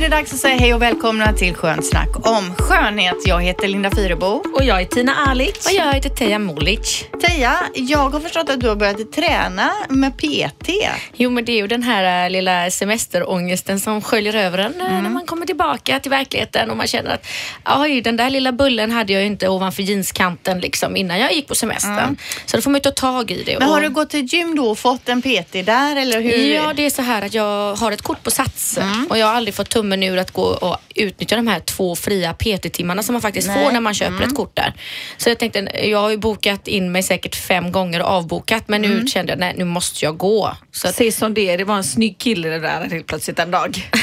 är det dags att säga hej och välkomna till Skönt snack om skönhet. Jag heter Linda Fyrebo. Och jag är Tina Alic. Och jag heter Teija Molic. Teija, jag har förstått att du har börjat träna med PT. Jo, men det är ju den här äh, lilla semesterångesten som sköljer över en äh, när man kommer tillbaka till verkligheten och man känner att oj, den där lilla bullen hade jag ju inte ovanför jeanskanten liksom innan jag gick på semestern. Så då får man ju ta tag i det. Men och... har du gått till gym då och fått en PT där eller hur? Ja, det är så här att jag har ett kort på Sats och jag har aldrig fått tummen ur att gå och utnyttja de här två fria PT-timmarna som man faktiskt Nej. får när man köper ett kort där. Så jag tänkte, jag har ju bokat in mig säkert fem gånger och avbokat men nu kände jag, nej nu måste jag gå. Så att, Se som det är, det var en snygg kille det där helt plötsligt en dag.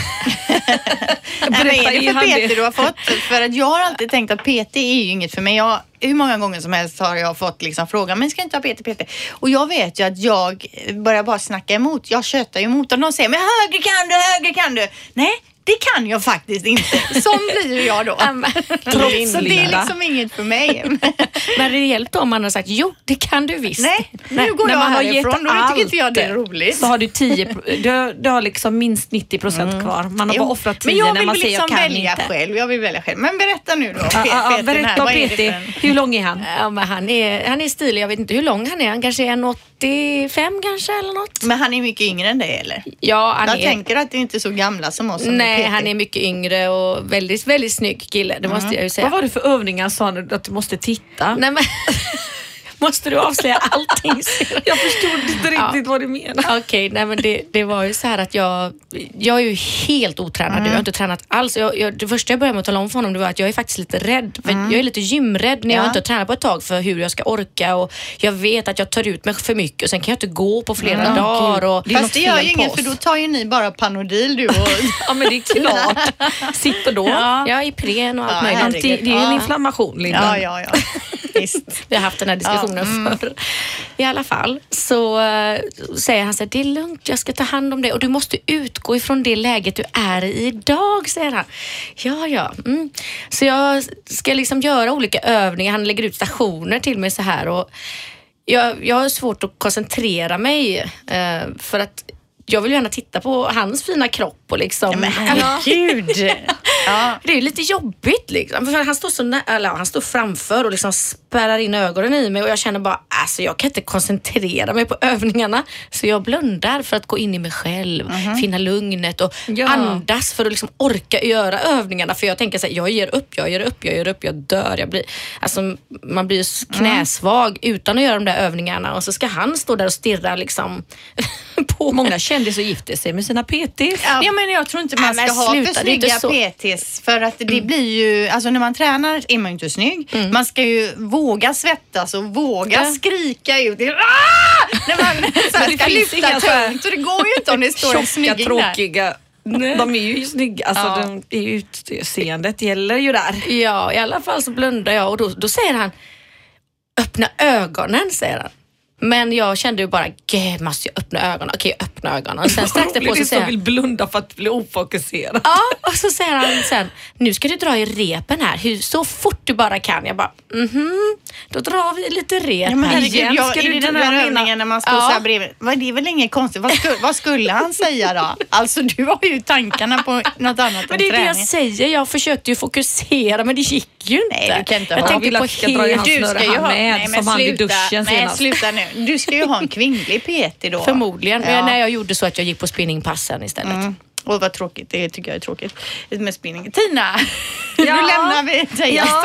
Men är det för PT du har fått? För att jag har alltid tänkt att PT är ju inget för mig. Jag, hur många gånger som helst har jag fått liksom frågan, men ska inte ha PT, PT? Och jag vet ju att jag börjar bara snacka emot. Jag tjötar ju emot och de säger, men höger kan du, höger kan du. Nej, det kan jag faktiskt inte. Sån blir ju jag då. Trots så det är liksom inget för mig. Men hade det hjälpt om man hade sagt jo, det kan du visst. Nej, nu går när jag man härifrån. Då tycker inte jag det är roligt. Så har du 10, du, du har liksom minst 90 procent mm. kvar. Man har jo. bara offrat 10 när man säger liksom jag kan välja. Själv. Jag vill välja själv. Men berätta nu då. Ah, ah, ah berätta om Peti. Hur lång är han? Ja, han, är, han är stilig. Jag vet inte hur lång han är. Han kanske är 1,80 35 kanske eller något. Men han är mycket yngre än dig eller? Ja, han Jag är... tänker att det är inte så gamla som oss. Nej, han är mycket yngre och väldigt, väldigt snygg kille. Det mm. måste jag ju säga. Vad var det för övningar sa han att du måste titta? Nej, men... måste du avslöja allting? Jag förstod inte Ja. riktigt vad du menar. Okej, nej men det, det var ju så här att jag, jag är ju helt otränad. Jag har inte tränat alls. Jag, jag, det första jag började med att tala om för honom det var att jag är faktiskt lite rädd. För Jag är lite gymrädd när jag Ja. inte har tränat på ett tag för hur jag ska orka och jag vet att jag tar ut mig för mycket och sen kan jag inte gå på flera dagar. Och det är Fast det gör ju inget för då tar ju ni bara Panodil du och... Ja men det är klart. Sitter då. Ja, Ipren och allt Ja, möjligt. Anti, det är ju en Ja. inflammation Linda. Ja, ja, ja. Visst. Vi har haft den här diskussionen förr. I alla fall så eh, säger han så här, det är lugnt, jag ska ta hand om det och du måste utgå ifrån det läget du är i idag, säger han. Ja, ja. Mm. Så jag ska liksom göra olika övningar. Han lägger ut stationer till mig så här och jag, jag har svårt att koncentrera mig eh, för att jag vill gärna titta på hans fina kropp och liksom... Men herregud. Ja. Det är lite jobbigt liksom. För han står, så nä- eller, han står framför och liksom spärrar in ögonen i mig och jag känner bara, alltså jag kan inte koncentrera mig på övningarna. Så jag blundar för att gå in i mig själv, finna lugnet och Ja. andas för att liksom orka göra övningarna. För jag tänker så här, jag ger upp, jag ger upp, jag ger upp, jag dör. Jag blir, alltså, man blir knäsvag utan att göra de där övningarna och så ska han stå där och stirra liksom på Många kändisar gifter sig med sina PTs. Ja. Men jag tror inte man Nej, ska ha sluta, för det är inte snygga PTs för att det blir ju, alltså när man tränar är man ju inte snygg. Man ska ju våga svettas och våga Ja. skrika ut. Ah! När man så här, det ska lyfta tungt så det går ju inte om det står en snygging där. tråkiga. De är ju snygga. Alltså, Ja. de, det är ju utseendet gäller ju där. Ja, i alla fall så blundar jag och då, då säger han öppna ögonen, säger han. Men jag kände ju bara, gud, måste jag öppna ögonen? Okej, jag öppnar ögonen. Sen strax därpå så säger han, vill blunda för att bli ofokuserad. Ja, och så säger han sen, nu ska du dra i repen här, hur, så fort du bara kan. Jag bara, mhm, då drar vi lite rep Ja, men här. igen, jag, ska är du det den här övningen när man står Ja. så här bredvid? Vad, Det är väl inget konstigt. Vad skulle, vad skulle han säga då? Alltså du har ju tankarna på något annat Men än det är det jag träning. säger, jag försökte ju fokusera men det gick ju inte. Nej, du kan inte jag ha- tänkte på att ska dra i helt... hans Du ska ju han ha, med, nej, men som han vid sluta, duschen nej, senast. sluta nu. Du ska ju ha en kvinnlig PT då. Förmodligen, Ja. när jag gjorde så att jag gick på spinningpassen istället. Mm. Och vad tråkigt, det tycker jag är tråkigt med spinning. Tina, nu lämnar vi Teijas Ja.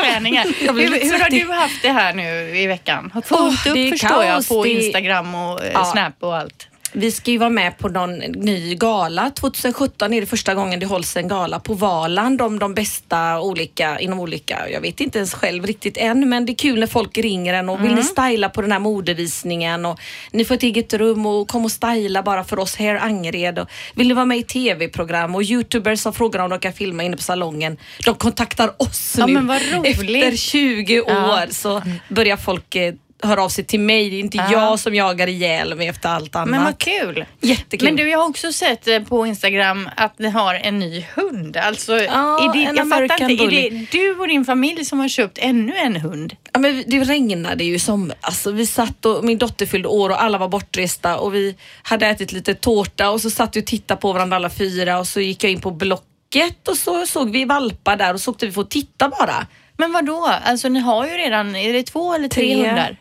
blir Hur, hur har du haft det här nu i veckan? Har fullt det upp är förstår kaos, jag på det Instagram och eh, Ja. Snap och allt. Vi ska ju vara med på någon ny gala. 2017 är det första gången det hålls en gala på Valand om de bästa olika, inom olika, jag vet inte ens själv riktigt än, men det är kul när folk ringer en och vill Mm. ni styla på den här modevisningen och ni får ett eget rum och kom och styla bara för oss här Angered och vill ni vara med i tv-program och youtubers som frågar om de kan filma inne på salongen. De kontaktar oss Ja, nu. Efter 20 år Ja. så börjar folk höra av sig till mig. Det är inte Ja. jag som jagar ihjäl mig efter allt annat. Men vad kul. Jättekul. Men du, jag har också sett eh, på Instagram att ni har en ny hund. Alltså, Ja, är det, en jag fattar inte, är Bully. det du och din familj som har köpt ännu en hund? Ja, men det regnade ju som, alltså vi satt och min dotter fyllde år och alla var bortresta och vi hade ätit lite tårta och så satt vi och tittade på varandra alla fyra och så gick jag in på Blocket och så såg vi valpar där och så åkte vi att titta bara. Men vad då? Alltså ni har ju redan, är det två eller tre? Tre hundar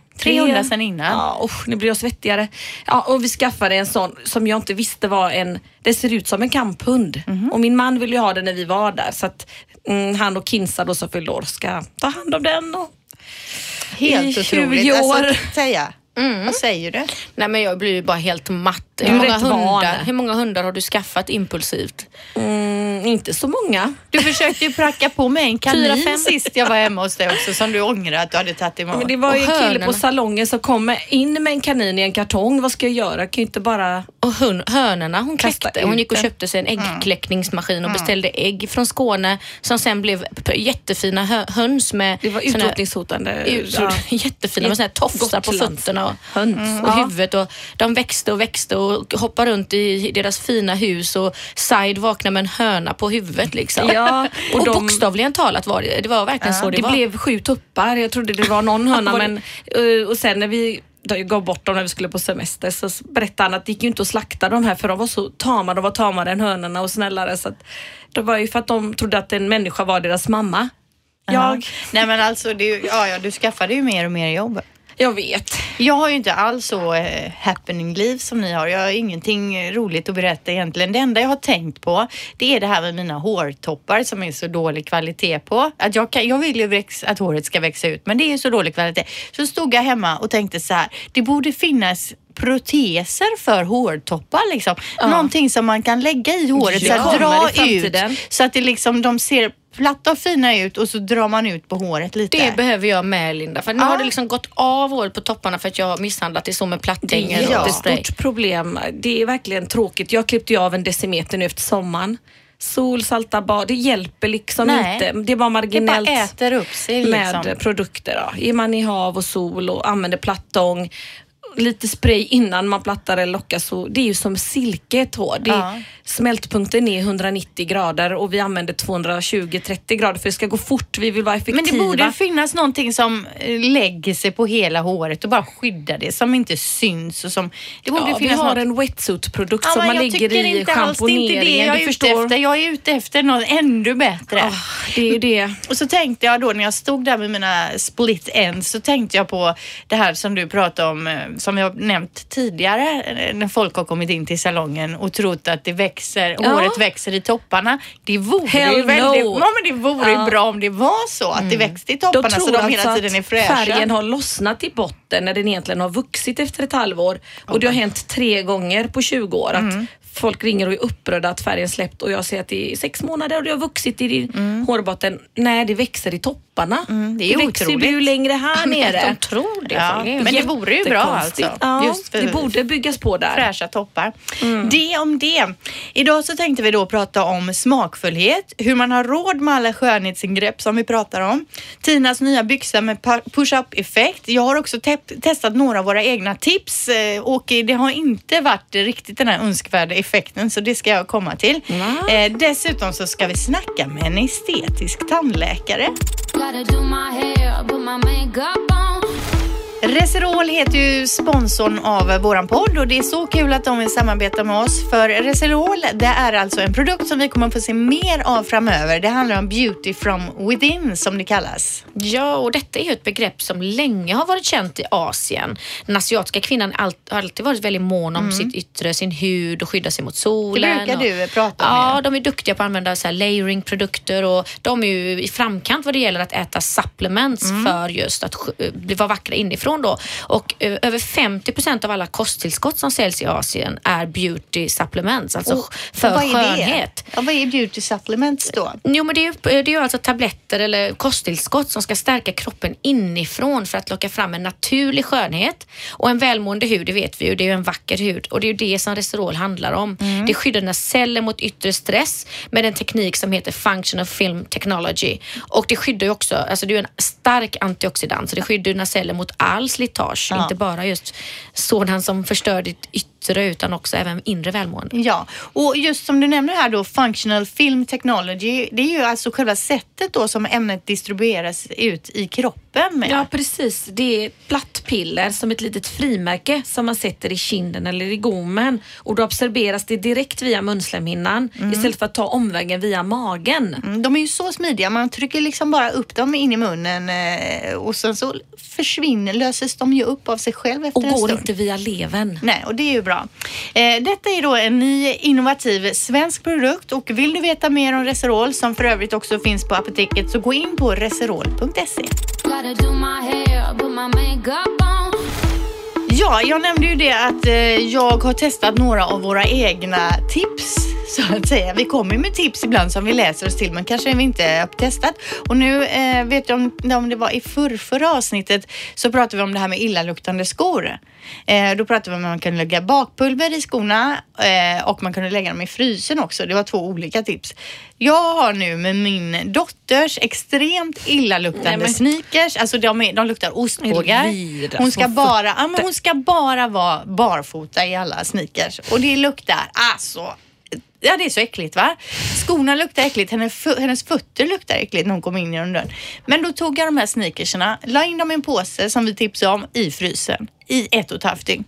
sedan innan? Ja, usch, nu blir jag svettigare. Ja, och vi skaffade en sån som jag inte visste var en, det ser ut som en kamphund. Mhm. Och min man ville ju ha den när vi var där så att mm, han och Kinsa då som fyllde år ska ta hand om den. Och, Helt otroligt. 20 år. Alltså, säga. Vad säger du? Nej men jag blir ju bara helt matt. Hur många, hundar, hur många hundar har du skaffat impulsivt? mm, inte så många. Du försökte ju pracka på mig en kanin Fyra, fem. sist jag var hemma hos dig också som du ångrar att du hade tagit emot. Men det var ju en kille på salongen som kom in med en kanin i en kartong. Vad ska jag göra? Jag kan ju inte bara... Och hön, hönorna hon kläckte. Hon gick och köpte sig en äggkläckningsmaskin och beställde ägg från Skåne som sen blev jättefina hö, höns med Det var utrotningshotande. Utrot, Jättefina med såna här tofsar på Gotlands fötterna och, höns. och Ja. huvudet. Och de växte och växte och hoppade runt i deras fina hus och Side vaknade med en höna på huvudet. Liksom. Ja, och och de- bokstavligen talat var det, det var verkligen så det, det var. blev sju tuppar. Jag trodde det var någon höna det- men eh, och sen när vi gav bort dem när vi skulle på semester så berättade han att det gick ju inte att slakta de här för de var så tama. De var tamare än hönorna och snällare. Så att, det var ju för att de trodde att en människa var deras mamma. Jag, Nej men alltså, det, ja, ja, du skaffade ju mer och mer jobb jag vet. Jag har ju inte alls så eh, happening-liv som ni har. Jag har ingenting eh, roligt att berätta egentligen. Det enda jag har tänkt på det är det här med mina hårtoppar som är så dålig kvalitet på. Att jag, kan, jag vill ju väx, att håret ska växa ut men det är så dålig kvalitet. Så stod jag hemma och tänkte så här, det borde finnas proteser för hårtoppar liksom. Någonting som man kan lägga i håret Ja, så att dra ut så att det liksom, de ser platta och fina ut och så drar man ut på håret lite. Det behöver jag med Linda. För nu Ja. har det liksom gått av håret på topparna för att jag har misshandlat det så med Det är ett Ja. jättestort problem. Det är verkligen tråkigt. Jag klippte ju av en decimeter nu efter sommaren. Sol, salta bad, det hjälper liksom Nej. inte. Det är bara det marginellt. bara äter upp sig med liksom. produkter. Då. Är man i hav och sol och använder plattång, lite spray innan man plattar eller lockar så det är ju som silke ett hår. Det Ja. Smältpunkten är 190 grader och vi använder 220-30 grader för det ska gå fort. Vi vill vara effektiva. Men det borde finnas någonting som eh, lägger sig på hela håret och bara skyddar det, som inte syns och som... Det borde ja, vi finnas har något. en wetsuit-produkt Ja, som man jag lägger tycker i alls, det är inte det schamponeringen. jag är ute efter. Jag är ute efter något ännu bättre. Ah, det är det. Och så tänkte jag då när jag stod där med mina split ends så tänkte jag på det här som du pratade om, eh, som jag nämnt tidigare, eh, när folk har kommit in till salongen och trott att det växer, Ja. håret växer i topparna. Det vore Hell ju väldigt, no. ja, men det vore Ja. bra om det var så, att det växte i topparna så de alltså hela tiden är fräscha. färgen har lossnat i botten när den egentligen har vuxit efter ett halvår. Och det har hänt tre gånger på 20 år att Mm. Folk ringer och är upprörda att färgen släppt och jag säger att det är sex månader och det har vuxit i din hårbotten. Nej, det växer i topparna. Mm. det är växer ju längre här nere. De tror det. Ja. Det men det vore ju bra alltså. Ja, det borde byggas på där. fräscha toppar. Det om det. Idag så tänkte vi då prata om smakfullhet, hur man har råd med alla skönhetsingrepp som vi pratar om. Tinas nya byxa med push-up effekt. Jag har också te- testat några av våra egna tips eh, och det har inte varit riktigt den här önskvärda effekten så det ska jag komma till. Eh, dessutom så ska vi snacka med en estetisk tandläkare. Gotta do my hair, put my makeup on. Reserol heter ju sponsorn av våran podd och det är så kul att de vill samarbeta med oss. För Reserol, det är alltså en produkt som vi kommer att få se mer av framöver. Det handlar om beauty from within som det kallas. Ja, och detta är ju ett begrepp som länge har varit känt i Asien. Den asiatiska kvinnan har allt- har alltid varit väldigt mån om sitt yttre, sin hud och skydda sig mot solen. Mm. Det brukar och, du prata om Ja, de är duktiga på att använda så layering-produkter och de är ju i framkant vad det gäller att äta supplements Mm. för just att sk- bli- vara vackra inifrån. Inifrån då. Och eh, över 50 procent av alla kosttillskott som säljs i Asien är beauty supplements, alltså Och- för vad skönhet. Ja, vad är beauty supplements då? Jo, men det är, ju, det är alltså tabletter eller kosttillskott som ska stärka kroppen inifrån för att locka fram en naturlig skönhet. Och en välmående hud, det vet vi ju, det är ju en vacker hud och det är ju det som Reserol handlar om. Det skyddar dina celler mot yttre stress med en teknik som heter Functional Film Technology. Och det skyddar ju också, alltså det är en stark antioxidant så det skyddar dina celler mot all slitage, Ja. inte bara just sådan som förstör ditt yttre utan också även inre välmående. Ja, och just som du nämner här då, functional film technology, det är ju alltså själva sättet då som ämnet distribueras ut i kroppen med. Ja precis, det är ett platt piller som ett litet frimärke som man sätter i kinden eller i gommen och då absorberas det direkt via munslemhinnan istället för att ta omvägen via magen. Mm, De är ju så smidiga, man trycker liksom bara upp dem in i munnen eh, och sen så försvinner, löses de ju upp av sig själv efter Och en går stund. inte via levern. Nej, och det är ju bra. Eh, detta är då en ny innovativ svensk produkt och vill du veta mer om Reserol som för övrigt också finns på apoteket så gå in på reserol.se. Ja, jag nämnde ju det att eh, jag har testat några av våra egna tips så att säga. Vi kommer med tips ibland som vi läser oss till men kanske vi inte har testat. Och nu eh, vet jag om, om det var i förrförra avsnittet så pratade vi om det här med illaluktande skor. Eh, då pratade vi om att man kunde lägga bakpulver i skorna eh, och man kunde lägga dem i frysen också. Det var två olika tips. Jag har nu med min dotters extremt illaluktande Nej, sneakers, alltså de, är, de luktar ostbågar. Hon ska små bara, ja, men hon ska bara vara barfota i alla sneakers och det luktar alltså Ja, det är så äckligt va? Skorna luktar äckligt, hennes, hennes fötter luktar äckligt när hon kom in genom dörren. Men då tog jag de här sneakersarna, la in dem i en påse som vi tipsade om i frysen i ett och ett halvt dygn.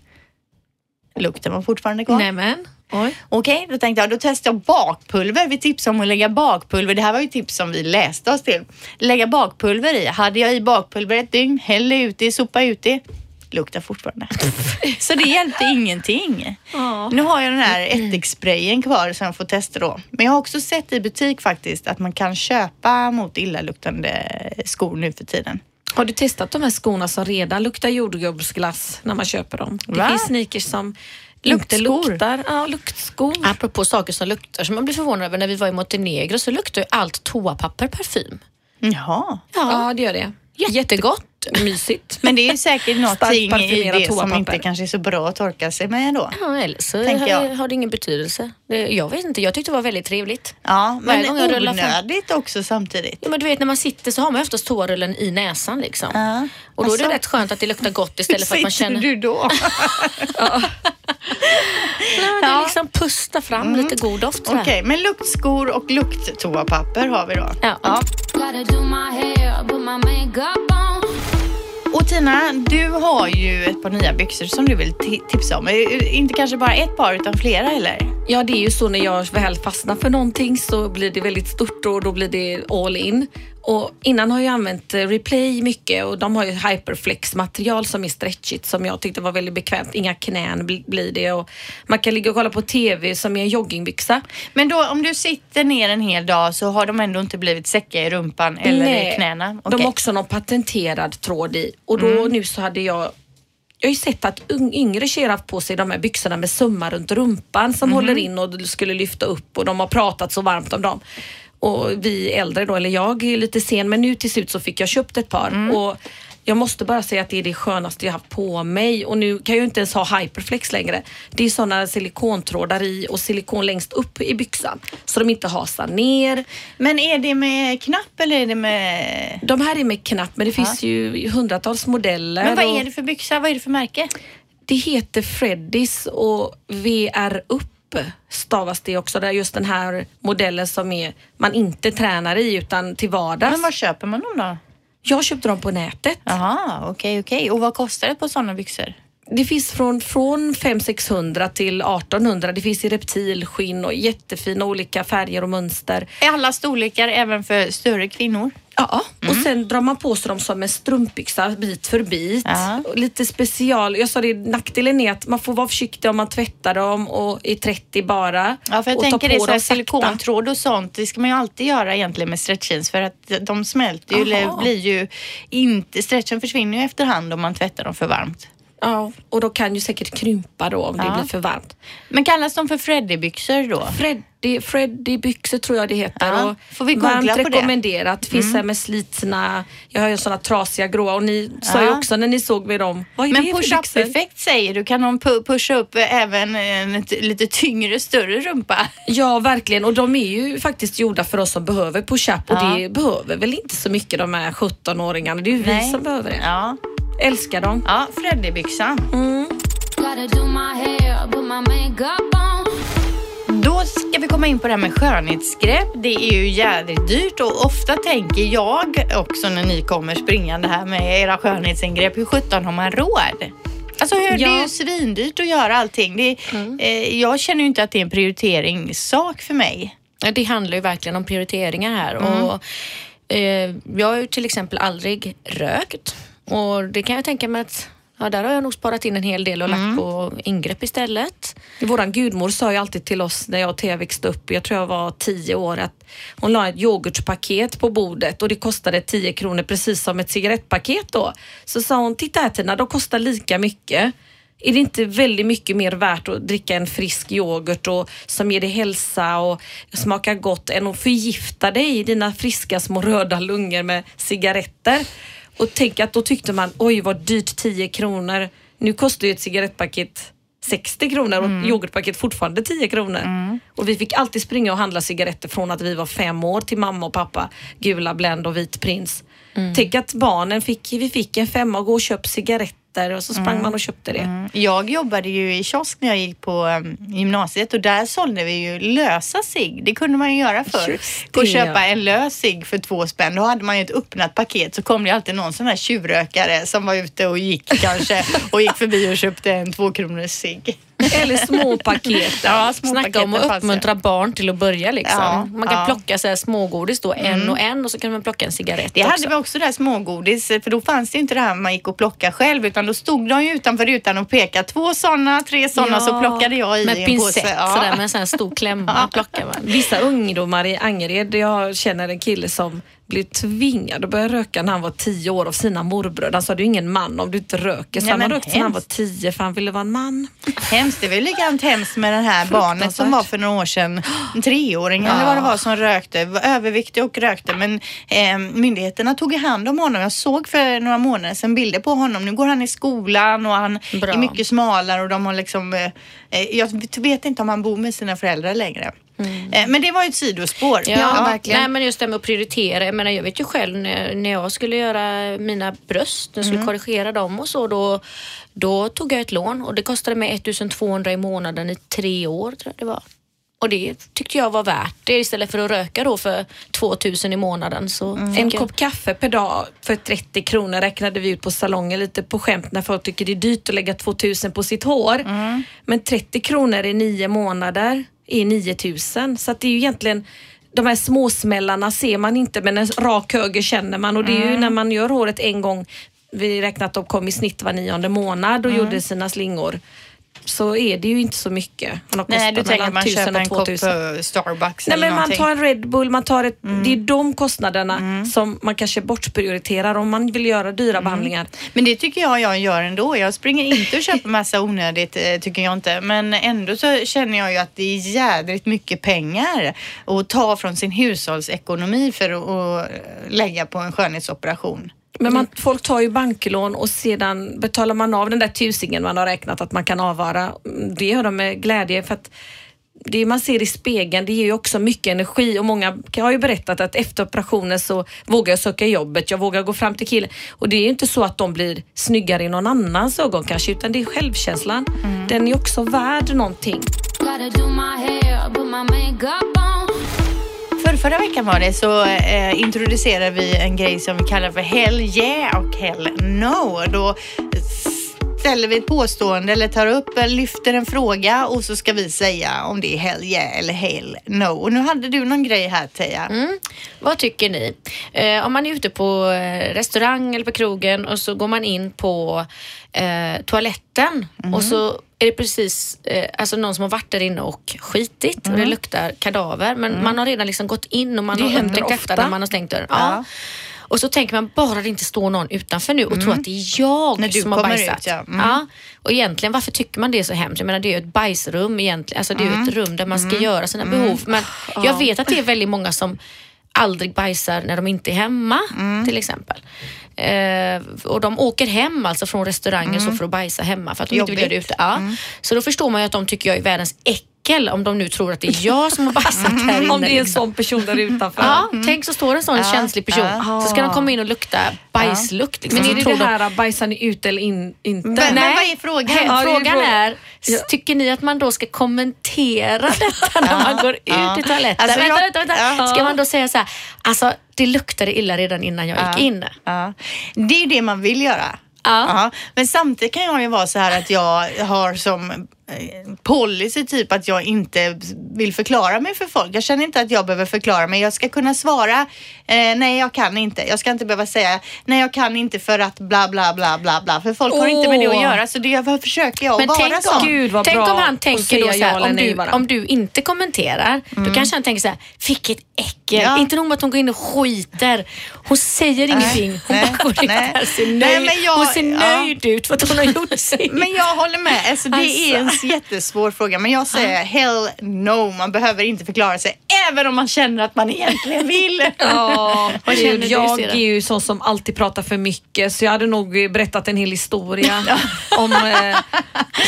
Lukten var fortfarande kvar. Nämen. Oj. Okej, då tänkte jag, då testar jag bakpulver. Vi tipsade om att lägga bakpulver. Det här var ju tips som vi läste oss till. Lägga bakpulver i. Hade jag i bakpulver ett dygn, hällde ut det, sopa ut det. Luktar fortfarande. Så det hjälpte ingenting. Nu har jag den här ättiksprayen kvar som jag får testa då. Men jag har också sett i butik faktiskt att man kan köpa mot illaluktande skor nu för tiden. Har du testat de här skorna som redan luktar jordgubbsglass när man köper dem? Det Va? finns sneakers som inte luktar. Ja, luktskor. Apropå saker som luktar, som man blir förvånad över när vi var i Montenegro så luktar ju allt toapapper parfym. Jaha. Ja, det gör det. Jättegott. Mysigt. Men det är säkert någonting i det som inte kanske är så bra att torka sig med då. Ja, eller så har, jag. har det ingen betydelse. Det, jag vet inte, jag tyckte det var väldigt trevligt. Ja, men onödigt också samtidigt. Ja, men du vet när man sitter så har man oftast toarullen i näsan liksom. Ja. Och då är det Alltså. rätt skönt att det luktar gott istället för att man Sitter känner... du då? Nej, men det är liksom pusta fram lite god doft. Okej, men luktskor och lukttoapapper har vi då. Ja. Gotta och Tina, du har ju ett par nya byxor som du vill tipsa om. Eh, eh, inte kanske bara ett par utan flera eller? Ja, det är ju så när jag väl fastnar för någonting så blir det väldigt stort och då blir det all in. Och innan har jag använt eh, Replay mycket och de har ju Hyperflex material som är stretchigt som jag tyckte var väldigt bekvämt. Inga knän bli- blir det och man kan ligga och kolla på TV som är en joggingbyxa. Men då om du sitter ner en hel dag så har de ändå inte blivit säcka i rumpan eller i knäna? De Okej. har också någon patenterad tråd i och då Mm. nu så hade jag jag har ju sett att yngre tjejer haft på sig de här byxorna med sömmar runt rumpan som Mhm. håller in och skulle lyfta upp och de har pratat så varmt om dem. Och vi äldre då, eller jag är lite sen men nu till slut så fick jag köpt ett par Mm. och jag måste bara säga att det är det skönaste jag haft på mig och nu kan jag ju inte ens ha hyperflex längre. Det är sådana silikontrådar i och silikon längst upp i byxan så de inte hasar ner. Men är det med knapp eller är det med... De här är med knapp men det finns ju hundratals modeller. Men vad och är det för byxa? Vad är det för märke? Det heter Freddys och VR upp stavas det också. Det är just den här modellen som är, man inte tränar i utan till vardags. Men var köper man dem då? Jag köpte dem på nätet. Jaha, okej, okej. Och vad kostar det på sådana byxor? Det finns från, från 500-600 till 1800. Det finns i reptilskinn och jättefina olika färger och mönster. Är alla storlekar även för större kvinnor? Ja, och sen drar man på sig dem som en strumpbyxa bit för bit. Ja. Lite special. Jag sa det, nackdelen är att man får vara försiktig om man tvättar dem och i 30 bara. Ja, för jag och tänker det är så här silikontråd och sånt. Det ska man ju alltid göra egentligen med stretchjeans för att de smälter ju, blir ju inte, stretchen försvinner ju efterhand om man tvättar dem för varmt. Ja, och då kan ju säkert krympa då om det Ja. blir för varmt. Men kallas de för Freddy-byxor då? Freddy, Freddy byxor tror jag det heter. Ja, och får vi googla varmt på det? Mm. rekommenderat. Finns här med slitna, jag har ju sådana trasiga gråa och ni sa ju Ja. också när ni såg mig dem, vad är Men det för push-up byxor? effekt säger du, kan de pu- pusha upp även en lite tyngre, större rumpa? Ja, verkligen. Och de är ju faktiskt gjorda för oss som behöver push-up och Ja. det behöver väl inte så mycket de här 17-åringarna. Det är ju vi Nej. som behöver det. Ja, Älskar dem. ja Freddy-byxan. On. Då ska vi komma in på det här med skönhetsgrepp. Det är ju jädrigt dyrt och ofta tänker jag också när ni kommer springande här med era skönhetsingrepp, hur sjutton har man råd? Alltså hur, det är Ja. ju svindyrt att göra allting. Det, eh, jag känner ju inte att det är en prioriteringssak för mig. Ja, Det handlar ju verkligen om prioriteringar här. Och, eh, jag har ju till exempel aldrig rökt och det kan jag tänka mig att ja, där har jag nog sparat in en hel del och lagt på ingrepp istället. Våran gudmor sa ju alltid till oss när jag och Thea växte upp, jag tror jag var tio år, att hon la ett yoghurtpaket på bordet och det kostade 10 kronor precis som ett cigarettpaket då. Så sa hon, titta här Tina, de kostar lika mycket. Är det inte väldigt mycket mer värt att dricka en frisk yoghurt och, som ger dig hälsa och smakar gott än att förgifta dig i dina friska små röda lungor med cigaretter? Och tänk att då tyckte man, oj vad dyrt 10 kronor. Nu kostar ju ett cigarettpaket 60 kronor och yoghurtpaket fortfarande 10 kronor. Och vi fick alltid springa och handla cigaretter från att vi var fem år till mamma och pappa. Gula Blend och Vit Prins. Tänk att barnen fick, vi fick en femma och gå och köpa cigaretter och så sprang man och köpte det. Jag jobbade ju i kiosk när jag gick på um, gymnasiet och där sålde vi ju lösa cigg. Det kunde man ju göra förr. Just Gå och köpa en lös cigg för två spänn. Då hade man ju ett öppnat paket så kom det alltid någon sån här tjuvrökare som var ute och gick kanske och gick förbi och köpte en tvåkronors cigg. Eller små paket. Ja, små Snacka om att uppmuntra barn till att börja liksom. Ja, man kan ja. plocka så här smågodis då, en och en och så kan man plocka en cigarett Det också. hade vi också där smågodis, för då fanns det inte det här man gick och plockade själv utan då stod de ju utanför rutan och pekade. Två sådana, tre sådana så plockade jag i Med en pincett påse. Ja. sådär med en sån här stor klämma plockar man. Vissa ungdomar i Angered, jag känner en kille som blev tvingad att börja röka när han var tio år av sina morbröder. Han sa du är ingen man om du inte röker. Så Nej, han har rökt sedan han var tio för han ville vara en man. Hemskt. Det var ju likadant hemskt med den här barnet som var för några år sedan, en treåring eller vad det var som rökte, var överviktig och rökte. Men eh, myndigheterna tog i hand om honom. Jag såg för några månader sedan bilder på honom. Nu går han i skolan och han Bra. är mycket smalare och de har liksom, eh, jag vet inte om han bor med sina föräldrar längre. Eh, men det var ju ett sidospår. Ja, Nej, men just det med att prioritera. Jag menar, jag vet ju själv när, när jag skulle göra mina bröst, när jag skulle korrigera dem och så, då, då tog jag ett lån och det kostade mig 1200 i månaden i tre år tror jag det var. Och det tyckte jag var värt det. Istället för att röka då för 2000 i månaden. Så fick En kopp kaffe per dag för 30 kronor räknade vi ut på salongen lite på skämt när folk tycker det är dyrt att lägga 2000 på sitt hår. Men 30 kronor i nio månader är 9000 så att det är ju egentligen de här småsmällarna ser man inte men en rak höger känner man. Och det är ju när man gör håret en gång vi räknat att de kom i snitt var nionde månad och gjorde sina slingor så är det ju inte så mycket. Han har Nej, du tänker att man 1000 köper en kopp 2000. Starbucks Nej, eller men man någonting. tar en Red Bull, man tar ett, Mm. det är de kostnaderna som man kanske bortprioriterar om man vill göra dyra Mm. behandlingar. Men det tycker jag jag gör ändå. Jag springer inte och köper massa onödigt, eh, tycker jag inte. Men ändå så känner jag ju att det är jädrigt mycket pengar att ta från sin hushållsekonomi för att lägga på en skönhetsoperation. Men man, folk tar ju banklån och sedan betalar man av den där tusingen man har räknat att man kan avvara. Mm, Det gör de med glädje för att det man ser i spegeln det ger ju också mycket energi och många har ju berättat att efter operationen så vågar jag söka jobbet, jag vågar gå fram till killen och det är ju inte så att de blir snyggare i någon annans ögon kanske utan det är självkänslan. Den är också värd någonting. Gotta do my hair, put my makeup. För förra veckan var det så eh, introducerade vi en grej som vi kallar för Hell yeah och Hell no. Då ställer vi ett påstående eller tar upp, lyfter en fråga och så ska vi säga om det är hell yeah eller hell no. Och nu hade du någon grej här Teija. Mm. Vad tycker ni? Eh, om man är ute på eh, restaurang eller på krogen och så går man in på eh, toaletten och så är det precis eh, alltså någon som har varit där inne och skitit och det luktar kadaver. Men man har redan liksom gått in och man Det har upptäckt detta när man har stängt dörren. Ja. Ja. Och så tänker man bara det inte står någon utanför nu och tror att det är jag När som har bajsat. ut, ja. Mm. ja. Och egentligen varför tycker man det är så hemskt? Jag menar det är ju ett bajsrum egentligen. Alltså det är ju ett rum där man ska göra sina behov. Men jag vet att det är väldigt många som aldrig bajsar när de inte är hemma till exempel. Eh, och de åker hem alltså från restauranger så för att bajsa hemma för att de inte vill göra det Jobbigt. ute. Ja. Så då förstår man ju att de tycker jag är världens äckel om de nu tror att det är jag som har bajsat här inne. Om det är en liksom. sån person där utanför. Ja, tänk så står en sån känslig person. ja. Så ska de komma in och lukta bajslukt. Liksom. Men är det det de- här, bajsar ni ut eller in, inte? Men, men vad är frågan? Ja, det Frågan fråga- är, Ja. tycker ni att man då ska kommentera detta när man går ut ja. i toaletten? Alltså, vänta, vänta, vänta. ja. Ska man då säga så här, alltså det luktade illa redan innan jag gick in. Ja. Det är ju det man vill göra. Ja. Ja. Men samtidigt kan jag ju vara så här att jag har som policy typ att jag inte vill förklara mig för folk. Jag känner inte att jag behöver förklara mig. Jag ska kunna svara eh, nej jag kan inte. Jag ska inte behöva säga nej jag kan inte för att bla bla bla bla bla. För folk har inte med det att göra så det försöker jag Men vara tänk om, Gud, vad tänk bra om han tänker då så ja här, om, nej du, om du inte kommenterar, då kanske han tänker så här, vilket äckel. Ja. Inte nog med att hon går in och skiter, hon säger ingenting. Hon nej, bara går in nej. där ser Nej, nöjd, men jag- hon ser ja. nöjd ut för att hon har gjort sig. Men jag håller med. Alltså, det är en jättesvår fråga. Men jag säger hell no. Man behöver inte förklara sig. Även om man känner att man egentligen vill. Ja, Vad känner du, jag Sira? är ju sån som alltid pratar för mycket så jag hade nog berättat en hel historia om eh,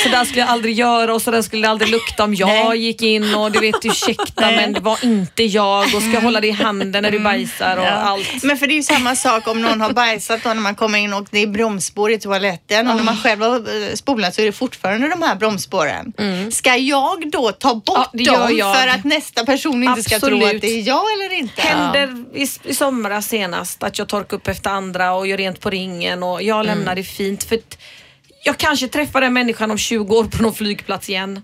så där skulle jag aldrig göra och så där skulle det aldrig lukta om jag Nej. gick in och du vet ursäkta men det var inte jag och ska jag hålla dig i handen när du bajsar och Ja. allt. Men för det är ju samma sak om någon har bajsat då när man kommer in och det är bromsspår i toaletten och när man själv har eh, spolat så är det fortfarande de här bromsspåren. Ska jag då ta bort Ja, dem jag. för att nästa person inte ska tro Absolut. att det är jag eller inte? Hände i, i somras senast att jag torkar upp efter andra och gör rent på ringen och jag lämnar det fint för jag kanske träffar den människan om 20 år på någon flygplats igen.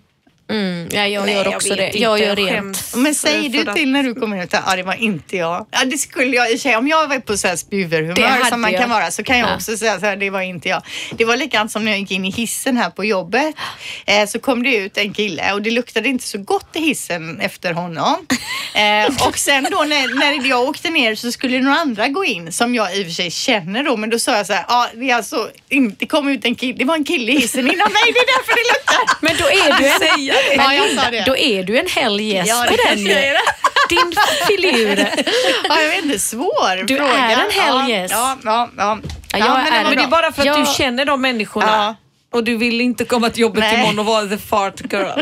Mm, ja, jag Nej, gör jag också vet det. inte, Jag gör jag rent. Men säger du att- till när du kommer ut att ja, det var inte jag. Ja, det skulle jag i sig. Om jag var på så här spjuverhumör som man jag. kan vara så kan jag Ja. också säga så här, det var inte jag. Det var likadant som när jag gick in i hissen här på jobbet. Eh, så kom det ut en kille och det luktade inte så gott i hissen efter honom. Eh, och sen då när, när jag åkte ner så skulle några andra gå in som jag i och för sig känner då. Men då sa jag så här, ja det är alltså det kom ut en kille, det var en kille i hissen innan mig, det är därför det luktar. Men då är du en, Ja, jag sa det. då är du en hell yes Ja, på det den ju. Din filur. Ja, jag vet inte, svår Du fråga. är en hell ja, yes. Ja, ja, ja. Ja, jag men det Men det är bara för att Jag- du känner de människorna. Ja. Och du vill inte komma till jobbet Nej. imorgon och vara the fart girl.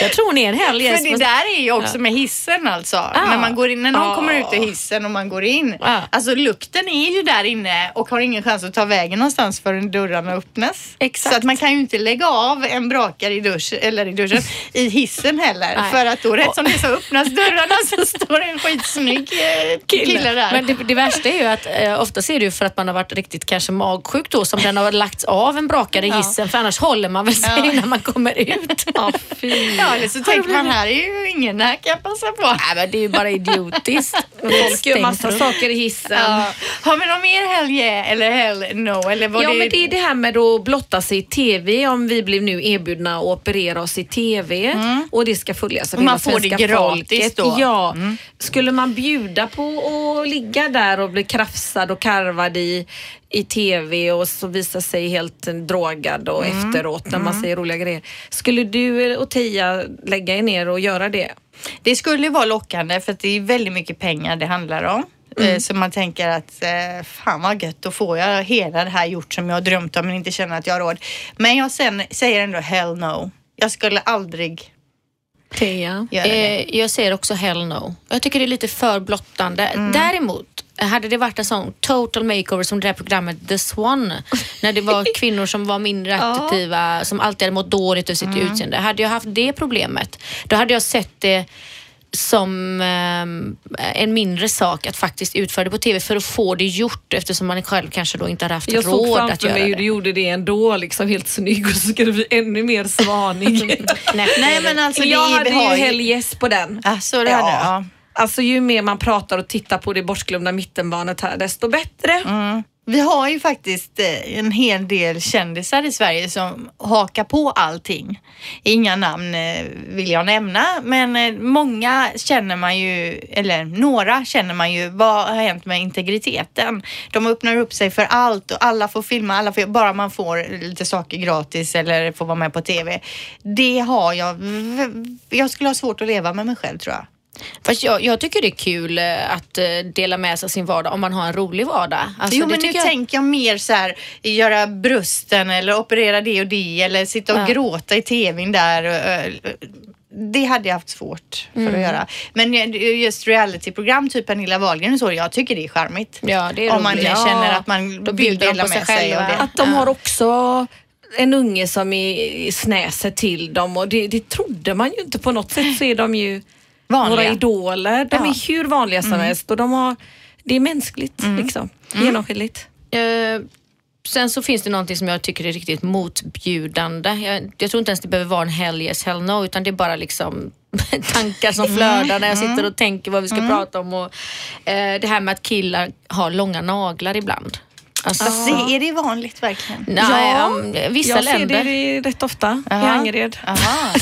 Jag tror hon är en hell yes. För det där är ju också med hissen alltså. När, man går in, när någon Ja. kommer ut ur hissen och man går in. Ja. Alltså lukten är ju där inne och har ingen chans att ta vägen någonstans förrän dörrarna öppnas. Exakt. Så att man kan ju inte lägga av en brakare i, dusch, eller i duschen i hissen heller. Nej. För att då rätt som det är så öppnas dörrarna så står det en skitsnygg eh, kille, där. Men det, det värsta är ju att eh, ofta är det ju för att man har varit riktigt kanske magsjuk då som den har lagts av en brakare i hissen för annars håller man väl sig Ja. när man kommer ut. Ja, fy. Ja, eller så tänker man här är ju ingen, här kan jag passa på. Nej men det är ju bara idiotiskt. Folk gör massa saker i hissen. Ja. Har vi någon mer hell yeah eller hell no? Eller var Ja det... men det är det här med att blotta sig i TV om vi blev nu erbjudna att operera oss i TV och det ska följas av Och man hela får det svenska gratis folket. då. Ja. Skulle man bjuda på att ligga där och bli krafsad och karvad i, i TV och så visa sig helt drogad och efteråt när man säger roliga grejer. Skulle du och Tia lägga er ner och göra det? Det skulle vara lockande för att det är väldigt mycket pengar det handlar om. Eh, Så man tänker att eh, fan vad gött, då får jag hela det här gjort som jag har drömt om men inte känner att jag har råd. Men jag sen, säger ändå hell no. Jag skulle aldrig Tia? göra det. Eh, jag säger också hell no. Jag tycker det är lite för blottande. Däremot hade det varit en sån total makeover som det här programmet The Swan, när det var kvinnor som var mindre attraktiva, som alltid hade mått dåligt över sitt utseende. Hade jag haft det problemet, då hade jag sett det som ehm, en mindre sak att faktiskt utföra det på TV för att få det gjort eftersom man själv kanske då inte har haft Jag såg råd att framför göra mig hur det. du gjorde det ändå, liksom helt snygg och så ska det bli ännu mer svanig. Nej, Nej men alltså det jag hade ju helgäss på den. Ja, så det hade ja. Alltså ju mer man pratar och tittar på det bortglömda mittenbarnet här desto bättre. Mm. Vi har ju faktiskt eh, en hel del kändisar i Sverige som hakar på allting. Inga namn eh, vill jag nämna, men eh, många känner man ju, eller några känner man ju, vad har hänt med integriteten? De öppnar upp sig för allt och alla får filma, alla får, bara man får lite saker gratis eller får vara med på TV. Det har jag, jag skulle ha svårt att leva med mig själv tror jag. Fast jag, jag tycker det är kul eh, att eh, dela med sig av sin vardag om man har en rolig vardag. Alltså, jo men nu jag... tänker jag mer så här, göra brösten eller operera det och det eller sitta och Ja. gråta i tvn där. och, Det hade jag haft svårt för Mm. att göra. Men just realityprogram, typ Pernilla Wahlgren och så, jag tycker det är charmigt. Ja, det är Om man roligt. känner Ja. att man Då vill de dela sig med sig. Det. Att de Ja. har också en unge som är snäset till dem och det, det trodde man ju inte. På något sätt så är de ju Vanliga. några idoler. De Ja. Mm. är hur vanliga som helst och de har, det är mänskligt liksom. Genomskinligt. Eh, sen så finns det någonting som jag tycker är riktigt motbjudande. Jag, jag tror inte ens det behöver vara en hell yes, hell no, utan det är bara liksom tankar som flödar när jag sitter och tänker vad vi ska prata om. Och, eh, det här med att killar har långa naglar ibland. Alltså, Fast det, är det vanligt verkligen? nej, um, vissa Jag ser länder. det rätt ofta i Aha. Angered. Aha.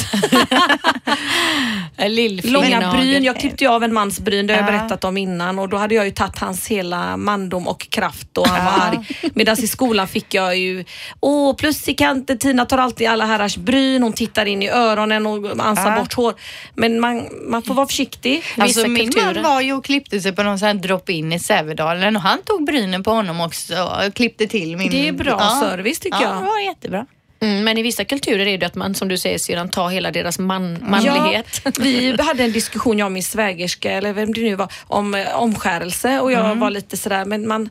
Eh, Långa bryn. Jag klippte ju av en mans bryn, det har jag Ja. berättat om innan och då hade jag ju tagit hans hela mandom och kraft och han var arg. Medan i skolan fick jag ju, åh plus i kanten, Tina tar alltid alla herrars bryn, hon tittar in i öronen och ansar Ja. bort hår. Men man, man får vara försiktig. Alltså Vissa min kulturer. man var ju och klippte sig på någon sån här drop-in i Sävedalen och han tog brynen på honom också och klippte till min... Det är bra service, tycker ja, jag. Ja, det var jättebra. Mm, men i vissa kulturer är det att man, som du säger syrran, tar hela deras man, manlighet. Ja, vi hade en diskussion, jag och min svägerska, eller vem det nu var, om eh, omskärelse och jag var lite sådär, men man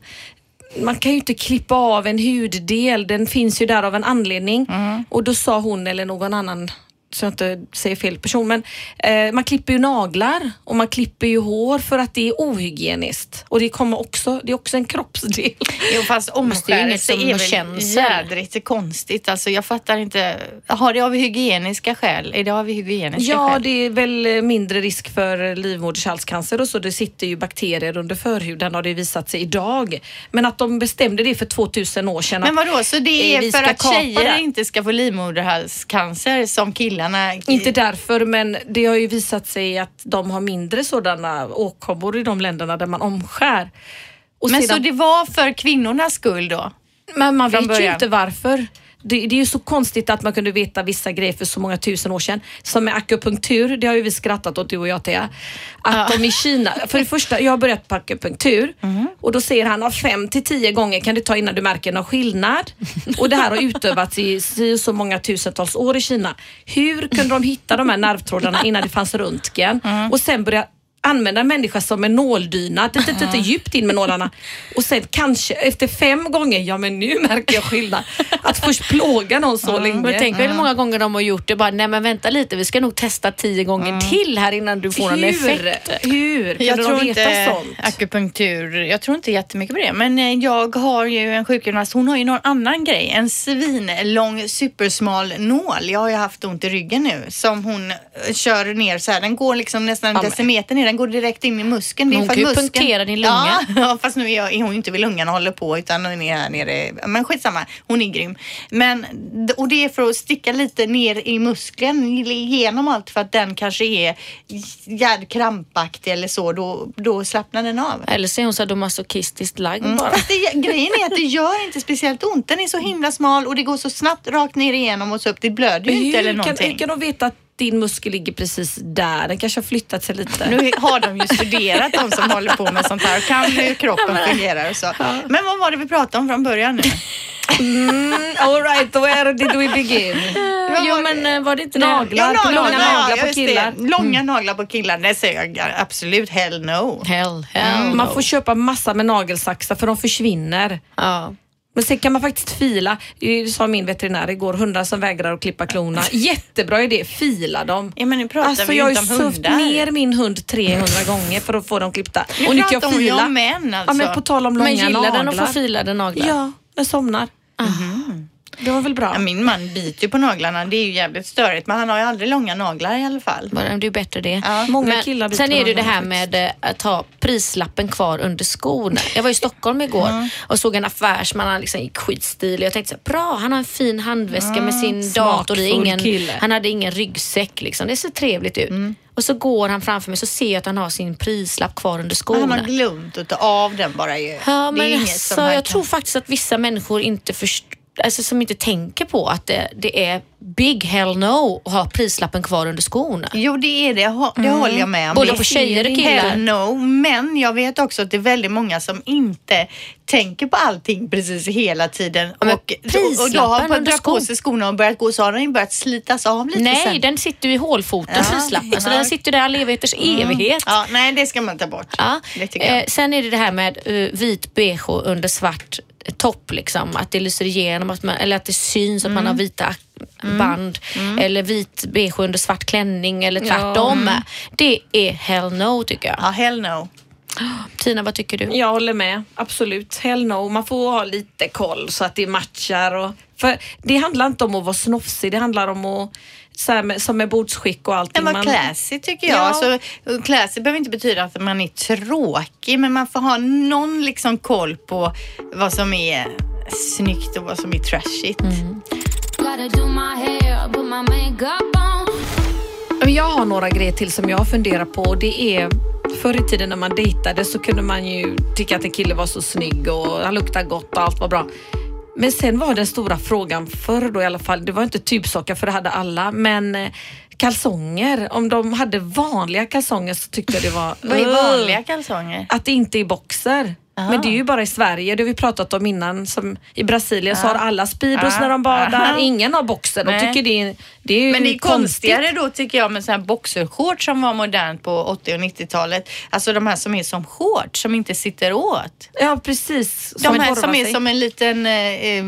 man kan ju inte klippa av en huddel, den finns ju där av en anledning. Och då sa hon eller någon annan så jag inte säger fel person, men eh, man klipper ju naglar och man klipper ju hår för att det är ohygieniskt. Och det kommer också, det är också en kroppsdel. Jo fast omskärelse som är väl känns, jädrigt konstigt. Alltså jag fattar inte. Har det av hygieniska skäl? Är det av hygieniska Ja, skäl? det är väl eh, mindre risk för livmoderhalscancer och så. Det sitter ju bakterier under förhuden har det visat sig idag. Men att de bestämde det för 2000 år sedan. Men vadå, så det eh, är för att tjejer det? inte ska få livmoderhalscancer som killarna? Inte därför, men det har ju visat sig att de har mindre sådana åkommor i de länderna där man omskär. Och Men sedan- så det var för kvinnornas skull då? Men man Från vet ju inte varför. Det, det är ju så konstigt att man kunde veta vissa grejer för så många tusen år sedan. Som med akupunktur, det har ju vi skrattat åt du och jag Thea. Att de i Kina, för det första, jag har börjat på akupunktur Mhm. och då säger han av fem till tio gånger kan det ta innan du märker någon skillnad. Och det här har utövats i så många tusentals år i Kina. Hur kunde de hitta de här nervtrådarna innan det fanns röntgen? Mhm. Och sen börja använda en människa som en nåldyna, t- djupt in med nålarna. Och sen kanske efter fem gånger, ja men nu märker jag skillnad. Att först plåga någon så länge. Men tänk hur många gånger de har gjort det bara, nej men vänta lite, vi ska nog testa tio gånger till här innan du får en effekt. Hur? Kunde Jag de tror veta inte sånt? akupunktur, jag tror inte jättemycket på det. Men eh, jag har ju en sjukgymnast, hon har ju någon annan grej. En svinlång supersmal nål. Jag har ju haft ont i ryggen nu som hon eh, kör ner så här. Den går liksom nästan en decimeter ner. Den går direkt in i muskeln. Det Hon kan ju muskeln- punktera din lunga. Ja, fast nu är, jag, är hon inte vid lungan och håller på utan hon är här nere. Men skitsamma, hon är grym. Men, och det är för att sticka lite ner i muskeln genom allt för att den kanske är jävligt krampaktig eller så. Då, då slappnar den av. Eller så är hon sadomasochistiskt lagd bara. Fast det, grejen är att det gör inte speciellt ont. Den är så himla smal och det går så snabbt rakt ner igenom och så upp. Det blöder ju inte eller kan, någonting. hur kan de veta att din muskel ligger precis där? Den kanske har flyttat sig lite. Nu har de ju studerat de som håller på med sånt här och kan hur kroppen fungerar och så. Men vad var det vi pratade om från början nu? Mm, all right, where did we begin? Jo men eh, var det inte? Naglar, Ja, långa naglar på killar. Långa naglar på killar, det säger jag absolut hell no. Hell, hell Man no. får köpa massa med nagelsaxar för de försvinner. Ja. Men sen kan man faktiskt fila, det sa min veterinär igår, hundar som vägrar att klippa klorna. Jättebra idé, fila dem. Ja, men nu pratar alltså vi jag har ju sövt ner min hund 300 gånger för att få dem klippta. Nu och nu pratar hon ju fila. om män alltså. Ja men på tal om långa Men gillar naglar. den att få filade naglar? Ja, den somnar. Det var väl bra. Ja, min man biter ju på naglarna. Det är ju jävligt störigt. Men han har ju aldrig långa naglar i alla fall. Bara, Det är ju bättre det. Ja. Många Men killar biter sen är det ju det här med eh, att ha prislappen kvar under skon. Jag var i Stockholm igår och såg en affärsman, han liksom gick skitstil. Jag tänkte så här, bra, han har en fin handväska med sin dator i. Smakfull Ingen, kille. han hade ingen ryggsäck liksom. Det ser trevligt ut. Och så går han framför mig så ser jag att han har sin prislapp kvar under Han skorna. har glömt att ta av den bara ju. Ja, det är men inget alltså, som han jag kan- tror faktiskt att vissa människor inte förstår Alltså som inte tänker på att det, det är big hell no att ha prislappen kvar under skorna. Jo, det är det. Det håller jag med om. Både på tjejer och killar. hell No, men jag vet också att det är väldigt många som inte tänker på allting precis hela tiden. men och, och då har man dragit på sig skorna och börjat gå så har den börjat slitas av lite Nej, sen. den sitter ju i hålfoten, Ja. prislappen. Så Ja. den sitter där all evigheters evighet. Ja, nej, det ska man ta bort. Ja. Eh, sen är det det här med eh, vit bh under svart topp, liksom. att det lyser igenom, att man, eller att det syns att man Mm. har vita band. Eller vit bh under svart klänning eller tvärtom. Det är hell no tycker jag. Ja, hell no. Tina, vad tycker du? Jag håller med, absolut. Hell no. Man får ha lite koll så att det matchar. Och, för det handlar inte om att vara snofsig, det handlar om att, så här med, som med bordsskick och allting. Den var man- classy tycker jag. Ja. Alltså, classy behöver inte betyda att man är tråkig, men man får ha någon liksom koll på vad som är snyggt och vad som är trashigt. Men Jag har några grejer till som jag funderar på. och Det är Förr i tiden när man dejtade så kunde man ju tycka att en kille var så snygg och han luktade gott och allt var bra. Men sen var den stora frågan förr då i alla fall, det var inte tubsockar för det hade alla, men eh, kalsonger. Om de hade vanliga kalsonger så tyckte jag det var... Vad är vanliga kalsonger? Att det inte är boxer. Men det är ju bara i Sverige, det har vi pratat om innan. Som I Brasilien så har alla Speedos Ja. när de badar, Aha. ingen har boxer. De tycker det är, det är Men det är konstigt. konstigare då tycker jag med sån här boxershorts som var modernt på 80 och 90-talet. Alltså de här som är som shorts som inte sitter åt. Ja precis. De här som är sig. som en liten, eh, eh,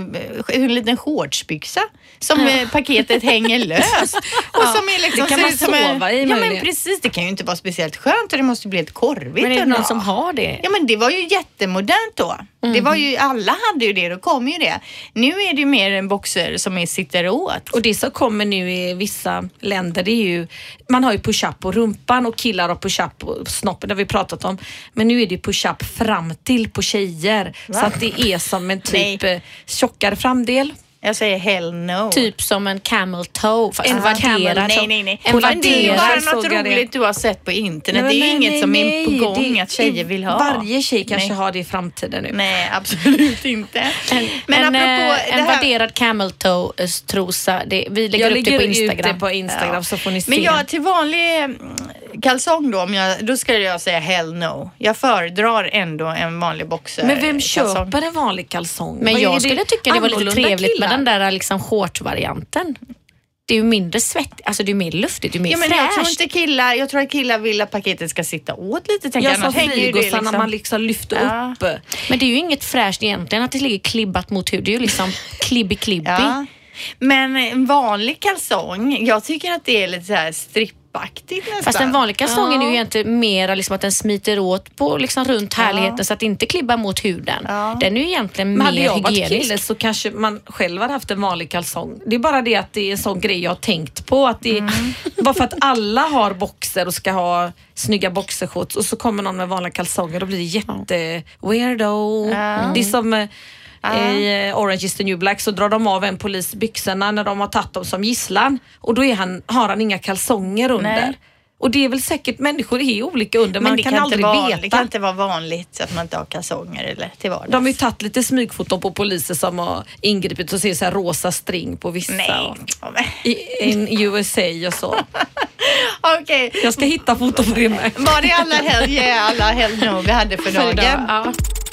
en liten shortsbyxa. Som eh, paketet hänger löst. Och som är liksom, det kan man ut som en- sova i Ja men precis, det kan ju inte vara speciellt skönt och det måste bli ett korvigt. Men är det någon som har det? Ja men det var ju jättemodernt då. Det var ju, alla hade ju det, då kom ju det. Nu är det ju mer en boxer som är sitter åt. Och det som kommer nu i vissa länder det är ju, man har ju push-up på rumpan och killar har push-up på snoppen, det har vi pratat om. Men nu är det push-up fram till på tjejer. Så att det är som en typ Nej. eh, tjockare framdel. Jag säger hell no. Typ som en camel toe fast En vadderad. Nej, nej, nej. En Men det är bara något jag det. roligt du har sett på internet. Nej, det är nej, inget nej, som är på gång Det- att tjejer vill ha. Varje tjej kanske Nej. har det i framtiden nu. Nej, absolut inte. Men en, apropå eh, det en här. vadderad camel toe eh, trosa. Det, vi lägger Jag upp det lägger på Instagram. ut det på Instagram så får ni se. Men jag till vanlig mm, kalsong då, om jag, då skulle jag säga hell no. Jag föredrar ändå en vanlig boxer. Men vem kalsong. köper en vanlig kalsong? Men Vad jag skulle tycka det var lite trevligt killar? med den där liksom shortsvarianten. Det är ju mindre svett, alltså det är mer luftigt, det är mer Ja, men jag tror fräscht. inte killar, jag tror att killar vill att paketet ska sitta åt lite. tänker Jag sa frigosarna när man liksom lyfter Ja. upp. Men det är ju inget fräscht egentligen att det ligger klibbat mot hud. Det är ju liksom klibbi-klibbi. Ja. Men en vanlig kalsong, jag tycker att det är lite så här strippaktigt nästan. Fast den vanliga kalsongen Ja. är ju egentligen mer liksom att den smiter åt på liksom runt härligheten så att det inte klibbar mot huden. Ja. Den är ju egentligen Men hade mer jag varit hygienisk. kille så kanske man själv hade haft en vanlig kalsong. Det är bara det att det är en sån grej jag har tänkt på. Att det, Bara för att alla har boxer och ska ha snygga boxershorts och så kommer någon med vanliga kalsonger då blir det jätte weirdo. Det är som eh, i eh, Orange is the new black så drar de av en polis byxorna när de har tagit dem som gisslan och då är han, har han inga kalsonger under. Nej. Och det är väl säkert människor är olika under, Men man kan, kan, aldrig vara, veta. det kan inte vara vanligt att man inte har kalsonger eller till vardags. De har ju tagit lite smygfoton på poliser som har ingripit och ser så här rosa string på vissa. Nej. och- I in USA och så. Okej. Jag ska hitta foton på det med. Var det alla hell yeah, alla hell no vi hade för dagen? Ja.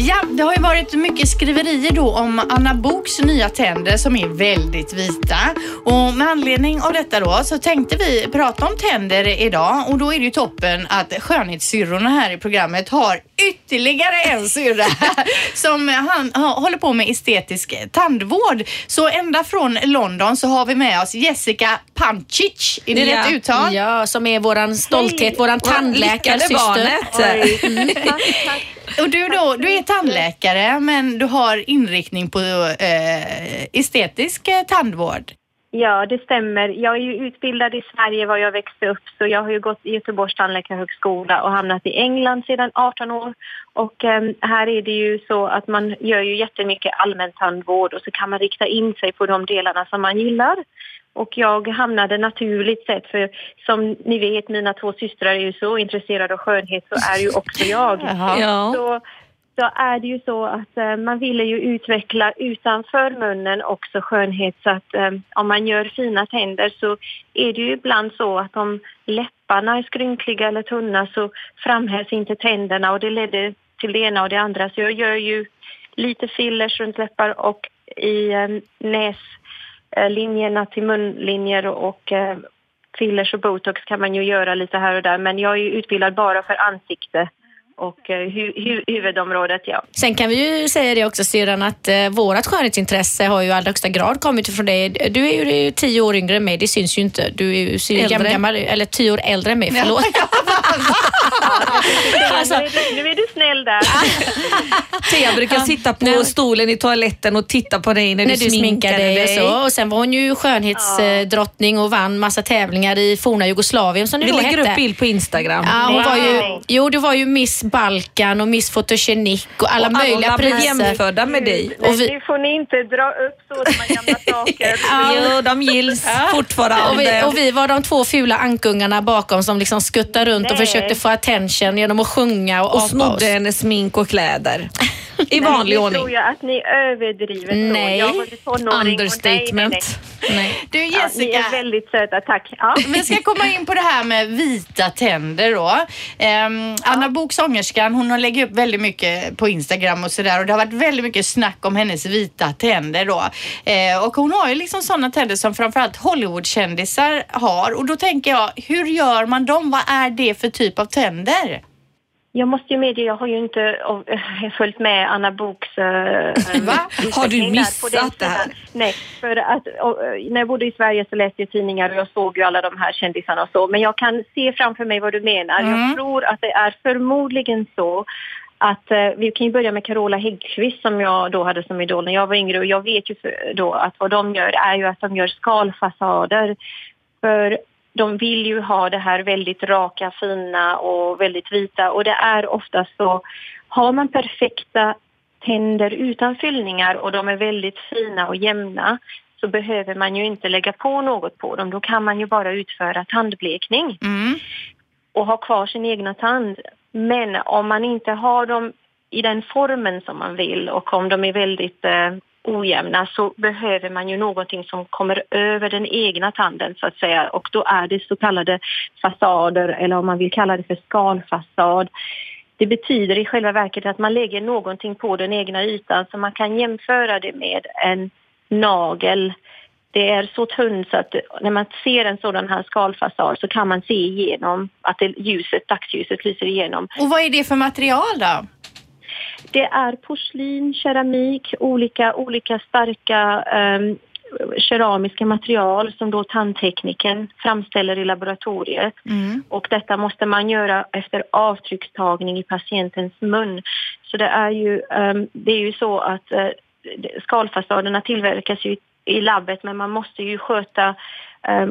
Ja, det har ju varit mycket skriverier då om Anna Boks nya tänder som är väldigt vita. Och med anledning av detta då så tänkte vi prata om tänder idag och då är det ju toppen att skönhetssyrrorna här i programmet har ytterligare en syrra som han, håller på med estetisk tandvård. Så ända från London så har vi med oss Jessica Pancic. Är det Ja. rätt uttal? Ja, som är våran stolthet, våran lyckade tandläkarsyster. barnet. Mm. Och du då, du är tandläkare men du har inriktning på eh, estetisk eh, tandvård. Ja, det stämmer. Jag är ju utbildad i Sverige var jag växte upp så jag har ju gått i Göteborgs tandläkarhögskola och hamnat i England sedan 18 år. Och em, här är det ju så att man gör ju jättemycket allmän tandvård och så kan man rikta in sig på de delarna som man gillar. Och jag hamnade naturligt sett för som ni vet mina två systrar är ju så intresserade av skönhet så är ju också jag. Ja. Så, så är det ju så att eh, man ville ju utveckla utanför munnen också skönhet så att eh, om man gör fina tänder så är det ju ibland så att om läpparna är skrynkliga eller tunna så framhävs inte tänderna och det ledde till det ena och det andra. Så jag gör ju lite fillers runt läppar och i eh, näslinjerna till munlinjer och eh, fillers och botox kan man ju göra lite här och där men jag är ju utbildad bara för ansikte och eh, hu- hu- huvudområdet, ja. Sen kan vi ju säga det också syrran att eh, vårat skönhetsintresse har ju i allra högsta grad kommit från dig. Du är ju, tio år yngre än mig, det syns ju inte. Du är ju ser ju gammal, eller tio år äldre än mig, förlåt. alltså, nu, är du, nu är du snäll där. Thea brukar sitta på Nej. stolen i toaletten och titta på dig när, när du sminkar dig och så. Och sen var hon ju skönhetsdrottning och vann massa tävlingar i forna Jugoslavien som det Vi då lägger hette. upp bild på Instagram. Ja, hon var ju, jo, du var ju Miss Balkan och Miss Photogenic och alla och möjliga alla priser. jämförda med dig. Och vi- Nu får ni inte dra upp sådana gamla saker. Jo, de gills Och fortfarande. vi, och vi var de två fula ankungarna bakom som liksom skuttade runt och. Försökte få attention genom att sjunga och, och apa oss. snodde hennes smink och kläder. I vanlig nu ordning. tror jag att ni överdriver Nej. Jag var och nej, nej, Understatement. Nej. Du Ja, ni Jessica, är väldigt söta, tack. Ja. Vi ska komma in på det här med vita tänder då. Ehm, Anna Bok sångerskan, hon har lägger upp väldigt mycket på Instagram och sådär och det har varit väldigt mycket snack om hennes vita tänder då. Eh, och hon har ju liksom sådana tänder som framförallt Hollywoodkändisar har och då tänker jag, hur gör man dem? Vad är det för typ av tänder? Jag måste ju medge, jag har ju inte äh, följt med Anna Boks... Äh, Va? Har du missat det här? Nej, för att och, äh, när jag bodde i Sverige så läste jag tidningar och jag såg ju alla de här kändisarna och så. Men jag kan se framför mig vad du menar. Mm. Jag tror att det är förmodligen så att eh, vi kan ju börja med Carola Häggkvist som jag då hade som idol när jag var yngre och jag vet ju för, då att vad de gör är ju att de gör skalfasader för de vill ju ha det här väldigt raka, fina och väldigt vita och det är ofta så, har man perfekta tänder utan fyllningar och de är väldigt fina och jämna så behöver man ju inte lägga på något på dem. Då kan man ju bara utföra tandblekning Mm. och ha kvar sin egna tand. Men om man inte har dem i den formen som man vill och om de är väldigt eh, ojämna så behöver man ju någonting som kommer över den egna tanden så att säga och då är det så kallade fasader eller om man vill kalla det för skalfasad. Det betyder i själva verket att man lägger någonting på den egna ytan så man kan jämföra det med en nagel. Det är så tunt så att när man ser en sådan här skalfasad så kan man se igenom att det, ljuset, dagsljuset lyser igenom. Och vad är det för material då? Det är porslin, keramik, olika, olika starka um, keramiska material som då tandtekniken framställer i laboratoriet. Mm. Och detta måste man göra efter avtryckstagning i patientens mun. Så det är ju, um, det är ju så att uh, skalfasaderna tillverkas ju i labbet men man måste ju sköta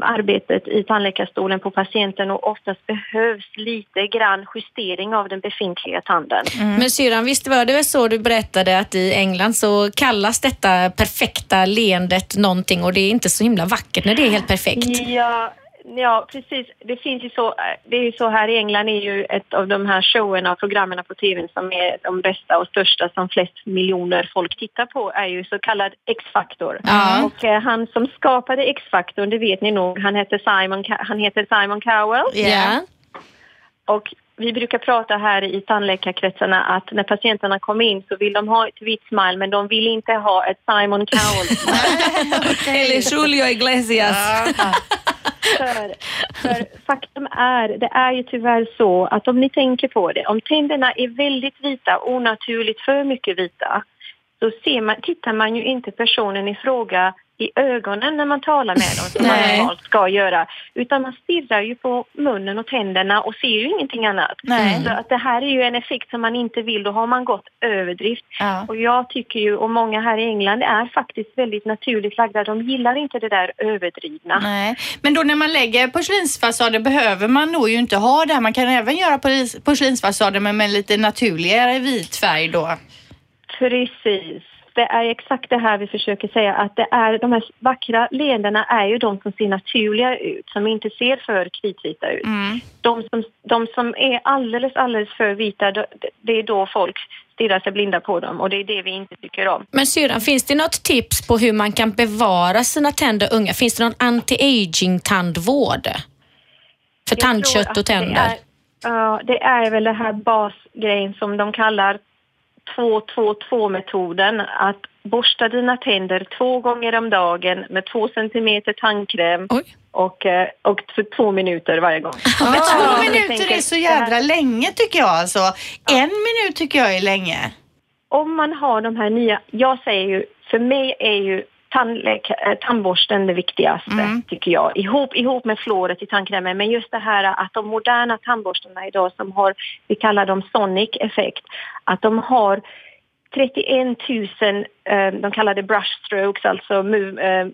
arbetet i tandläkarstolen på patienten och oftast behövs lite grann justering av den befintliga tanden. Men syrran, visst var det väl så du berättade att i England så kallas detta perfekta leendet någonting och det är inte så himla vackert när det är helt perfekt. Ja, ja, precis. Det finns ju så, det är ju så här i England är ju ett av de här showerna och programmen på tv som är de bästa och största som flest miljoner folk tittar på är ju så kallad X-Factor. Ja. Och eh, han som skapade X-Factor, det vet ni nog, han heter Simon, han heter Simon Cowell. Ja. Och vi brukar prata här i tandläkarkretsarna att när patienterna kommer in så vill de ha ett vitt smile men de vill inte ha ett Simon Cowell. Eller Julio Iglesias. För, för faktum är, det är ju tyvärr så att om ni tänker på det, om tänderna är väldigt vita, onaturligt för mycket vita, så ser man, tittar man ju inte personen i fråga i ögonen när man talar med dem som man Nej. normalt ska göra. Utan man stirrar ju på munnen och tänderna och ser ju ingenting annat. Nej. Så att det här är ju en effekt som man inte vill. Då har man gått överdrift. Ja. Och jag tycker ju, och många här i England är faktiskt väldigt naturligt lagda. De gillar inte det där överdrivna. Nej. Men då när man lägger porslinsfasader behöver man nog ju inte ha det här. Man kan även göra porslinsfasader med, med lite naturligare vit färg då. Precis. Det är exakt det här vi försöker säga att det är de här vackra leendena är ju de som ser naturliga ut, som inte ser för kritvita ut. Mm. De, som, de som är alldeles, alldeles för vita, det är då folk stirrar sig blinda på dem och det är det vi inte tycker om. Men syrran, finns det något tips på hur man kan bevara sina tänder unga? Finns det någon anti-aging tandvård? För Jag tandkött och tänder? Ja, det är väl det här basgrejen som de kallar 2-2-2-metoden. Att borsta dina tänder två gånger om dagen med två centimeter tandkräm Oj. och, eh, och för två minuter varje gång. Men Ja, två helt minuter är så jädra länge tycker jag alltså. En minut tycker jag är länge. om man har de här nya, jag säger ju, för mig är ju tandläk, eh, tandborsten det viktigaste Mm. tycker jag, ihop, ihop med fluoret i tandkrämen. Men just det här att de moderna tandborstarna idag som har, vi kallar dem sonic effekt, att de har 31 000, eh, de kallar det brush strokes, alltså eh,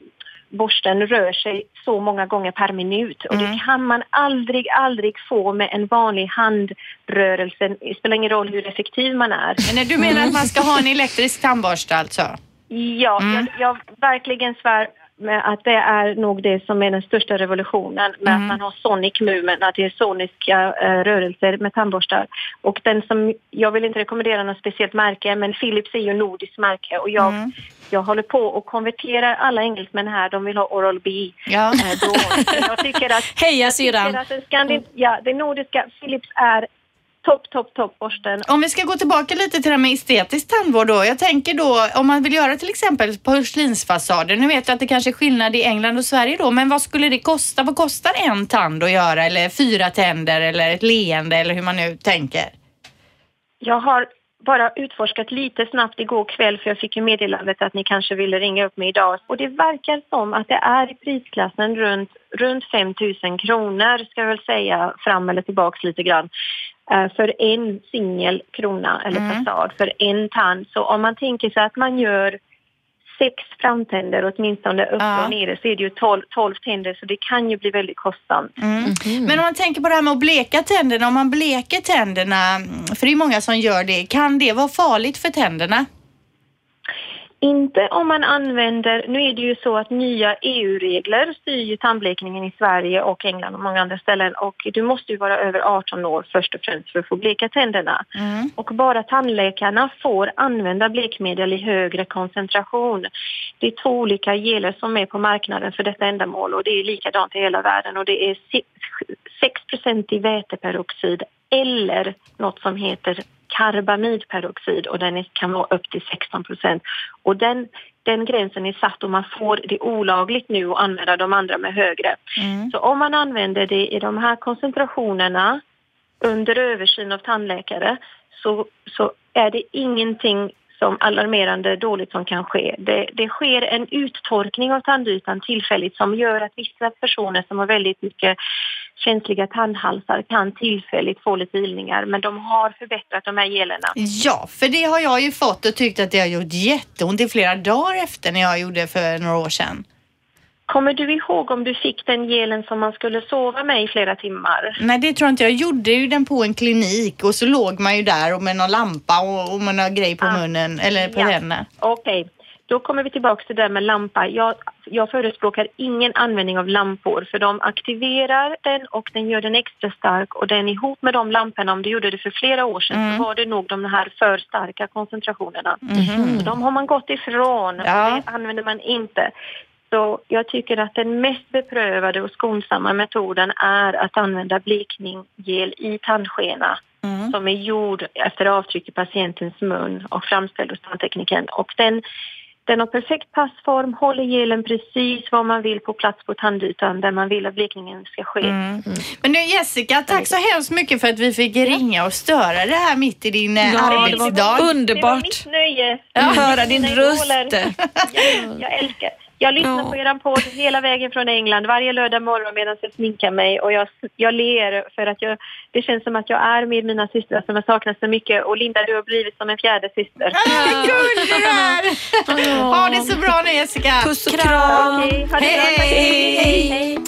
borsten rör sig så många gånger per minut och det kan man aldrig, aldrig få med en vanlig handrörelse. Det spelar ingen roll hur effektiv man är. Men du menar att man ska ha en elektrisk tandborste alltså? Ja, Mm. jag, jag verkligen svär med att det är nog det som är den största revolutionen med Mm. att man har sonic movement, att det är soniska eh, rörelser med tandborstar. Och den som, jag vill inte rekommendera något speciellt märke, men Philips är ju nordiskt märke och jag, Mm. jag håller på och konverterar alla engelsmän här, de vill ha Oral-B. Ja. Eh, då. Jag tycker att Heja syrran! ja, det nordiska Philips är topp, topp, topp borsten. Om vi ska gå tillbaka lite till det här med estetisk tandvård då. Jag tänker då om man vill göra till exempel porslinsfasader. Nu vet jag att det kanske är skillnad i England och Sverige då, men vad skulle det kosta? Vad kostar en tand att göra eller fyra tänder eller ett leende eller hur man nu tänker? Jag har bara utforskat lite snabbt igår kväll för jag fick ju meddelandet att ni kanske ville ringa upp mig idag. Och det verkar som att det är i prisklassen runt, runt 5 000 kronor ska jag väl säga fram eller tillbaks lite grann. Eh, För en singel krona eller fasad för en tand. Så om man tänker sig att man gör sex framtänder åtminstone upp Ja. och nere så är det ju 12, 12 tänder så det kan ju bli väldigt kostsamt. Men om man tänker på det här med att bleka tänderna, om man bleker tänderna, för det är många som gör det, kan det vara farligt för tänderna? Inte om man använder, nu är det ju så att nya EU-regler styr ju tandblekningen i Sverige och England och många andra ställen och du måste ju vara över 18 år först och främst för att få bleka tänderna. Och bara tandläkarna får använda blekmedel i högre koncentration. Det är två olika geler som är på marknaden för detta ändamål och det är likadant i hela världen och det är 6% i väteperoxid eller något som heter karbamidperoxid och den kan vara upp till 16 procent. Och den, den gränsen är satt och man får det olagligt nu att använda de andra med högre. Så om man använder det i de här koncentrationerna under översyn av tandläkare så, så är det ingenting som alarmerande dåligt som kan ske. Det, det sker en uttorkning av tandytan tillfälligt som gör att vissa personer som har väldigt mycket känsliga tandhalsar kan tillfälligt få lite ilningar men de har förbättrat de här gelerna. Ja, för det har jag ju fått och tyckt att det har gjort jätteont i flera dagar efter när jag gjorde för några år sedan. Kommer du ihåg om du fick den gelen som man skulle sova med i flera timmar? Nej, det tror jag inte. Jag gjorde ju den på en klinik och så låg man ju där och med någon lampa och, och med någon grej på Ah. munnen eller på Ja. händerna. Okej, då kommer vi tillbaka till det där med lampa. Jag, jag förespråkar ingen användning av lampor för de aktiverar den och den gör den extra stark och den ihop med de lamporna, om du gjorde det för flera år sedan så var det nog de här för starka koncentrationerna. Så de har man gått ifrån och Ja. det använder man inte. Så jag tycker att den mest beprövade och skonsamma metoden är att använda blekninggel i tandskena som är gjord efter avtryck i patientens mun och framställd hos tandteknikern. Och den, Den har perfekt passform, håller gelen precis var man vill på plats på tandytan där man vill att blekningen ska ske. Men nu Jessica, tack så hemskt mycket för att vi fick ringa och störa det här mitt i din eh, Ja, det var arbetsdag. Det var underbart mitt nöje. att höra din röst. Jag, jag älskar. Jag lyssnar Ja. på eran podd hela vägen från England varje lördag morgon medan jag sminkar mig och jag, jag ler för att jag, det känns som att jag är med mina systrar som har saknat så mycket och Linda du har blivit som en fjärde syster. Ah, gullig du är! Ha det så bra nu Jessica. Puss och kram. Okej, ha det bra. Tack. Hej. Hej, hej.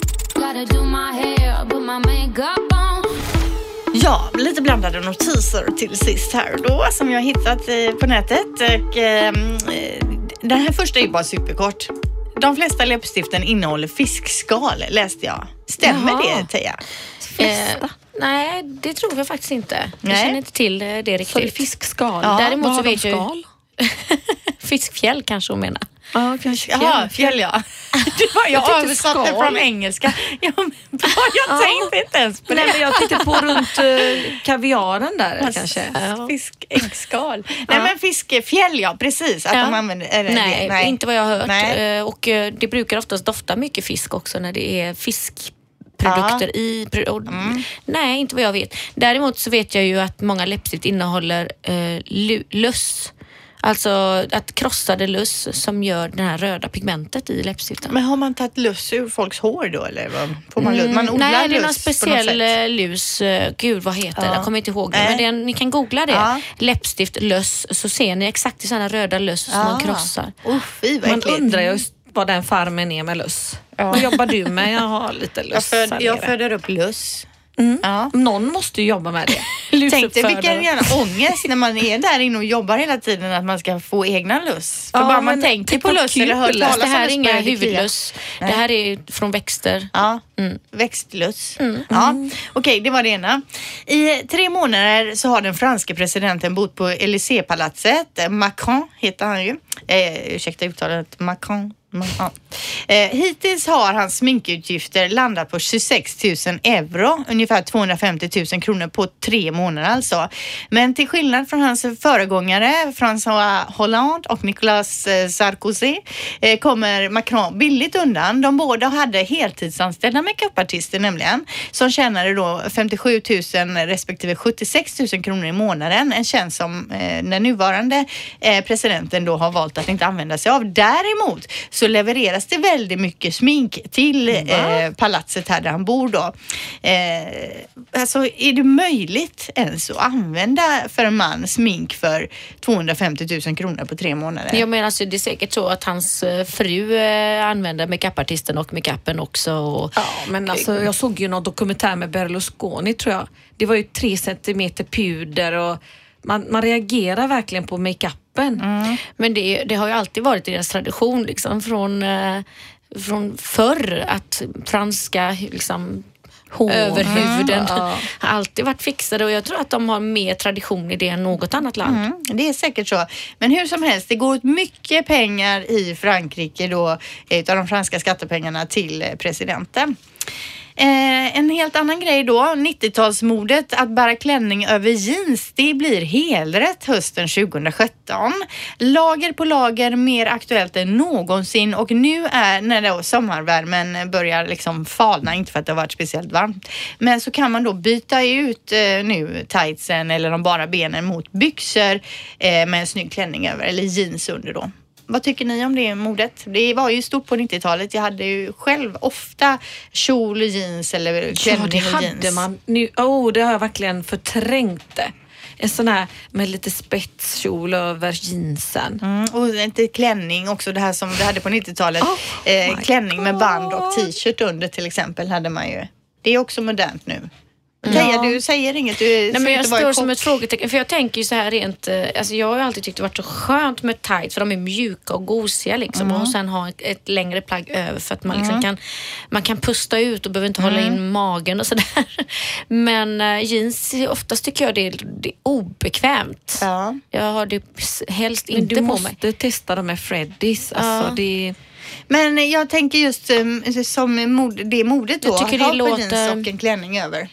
Ja, lite blandade notiser till sist här då som jag har hittat eh, på nätet. Och, ehm, eh, den här första är ju bara superkort. De flesta läppstiften innehåller fiskskal läste jag. Stämmer Jaha. det Teija? Eh, nej, det tror jag faktiskt inte. Jag Nej. känner inte till det Så det är riktigt. fiskskal. Ja, Däremot Vad så de vet jag ju-? Fiskfjäll kanske hon menar. Ja, kanske Jaha, fjäll ja. Jag Jag översatte från engelska. Ja, men, jag tänkte inte ens på Nej, det. men jag tänkte på runt uh, kaviaren där kanske. Fiskäggskal. Nej men fiskefjäll ja, precis. Att Ja. de använder, är det Nej, det? inte vad jag har hört. Nej. Eh, Och eh, det brukar oftast dofta mycket fisk också när det är fiskprodukter i. pro- och- Mm. Nej, inte vad jag vet. Däremot så vet jag ju att många läppstift innehåller eh, lu- löss. Alltså att krossade löss som gör det här röda pigmentet i läppstiften. Men har man tagit löss ur folks hår då eller? vad? Får man, löss? man odlar Mm, Nej, det är någon speciell eh, lus. eh, Gud, vad heter det? Ja. Jag kommer inte ihåg det. Men det är, ni kan googla det. Ja. Läppstift, löss, så ser ni exakt i sådana röda löss som man krossar. Oh, fy vad Man äckligt. undrar ju vad den farmen är med löss. Vad jobbar du med? Jag har lite Jag, löss föd, här jag föder upp löss. Mm. Ja. Någon måste ju jobba med det. Tänk dig vilken jävla ångest när man är där inne och jobbar hela tiden att man ska få egna löss. För Ja, bara man tänker tänk på löss eller hör talas Det här är inga huvudlöss. Det här är från växter. Ja, Mm. växtlöss. Ja. Okej, det var det ena. I tre månader så har den franske presidenten bott på Élysée-palatset. Macron heter han ju. Eh, ursäkta uttalet. Macron. Mm, ja. Eh, hittills har hans sminkutgifter landat på 26 000 euro, ungefär 250 000 kronor på tre månader alltså. Men till skillnad från hans föregångare François Hollande och Nicolas eh, Sarkozy eh, kommer Macron billigt undan. De båda hade heltidsanställda makeupartister nämligen som tjänade då 57 000 respektive 76 000 kronor i månaden. En tjänst som eh, den nuvarande eh, presidenten då har valt att inte använda sig av. Däremot så levereras det väldigt mycket smink till eh, palatset här där han bor då. Eh, alltså är det möjligt ens att använda för en man smink för 250 000 kronor på tre månader? Jag menar, alltså, det är säkert så att hans eh, fru eh, använder makeupartisten och makeupen också. Och, Ja, men alltså, jag såg ju någon dokumentär med Berlusconi tror jag. Det var ju tre centimeter puder och man, man reagerar verkligen på makeupen. Men det, det har ju alltid varit deras tradition liksom, från, eh, från förr att franska liksom, överhuvuden har alltid varit fixade och jag tror att de har mer tradition i det än något annat land. Mm, det är säkert så. Men hur som helst, det går åt mycket pengar i Frankrike då, eh, utav de franska skattepengarna till presidenten. Eh, en helt annan grej då, 90-talsmodet att bära klänning över jeans, det blir helrätt hösten 2017. Lager på lager, mer aktuellt än någonsin och nu är när då sommarvärmen börjar liksom falna, inte för att det har varit speciellt varmt, men så kan man då byta ut eh, nu tightsen eller de bara benen mot byxor eh, med en snygg klänning över eller jeans under då. Vad tycker ni om det modet? Det var ju stort på 90-talet. Jag hade ju själv ofta kjol, jeans eller Ja, klänning det och hade jeans. man. Nu, oh, det har jag verkligen förträngt det. En sån här med lite spetskjol över jeansen. Mm, och inte klänning också, det här som vi hade på 90-talet. Oh eh, klänning med band och God. t-shirt under till exempel hade man ju. Det är också modernt nu. Teija, du säger inget. Du Nej, men jag står som ett frågetecken för jag tänker ju så här rent, eh, alltså jag har ju alltid tyckt det varit så skönt med tights för de är mjuka och gosiga liksom Mm. och sen ha ett, ett längre plagg över för att man liksom kan, man kan pusta ut och behöver inte hålla Mm. in magen och sådär. Men eh, jeans, oftast tycker jag det är, det är obekvämt. Ja. Jag har det helst Men inte du på måste mig. testa dem med Freddys. Alltså, Ja. det, Men jag tänker just um, som mod, det modet då. Jag tycker ha det på låter- jeans och en klänning över.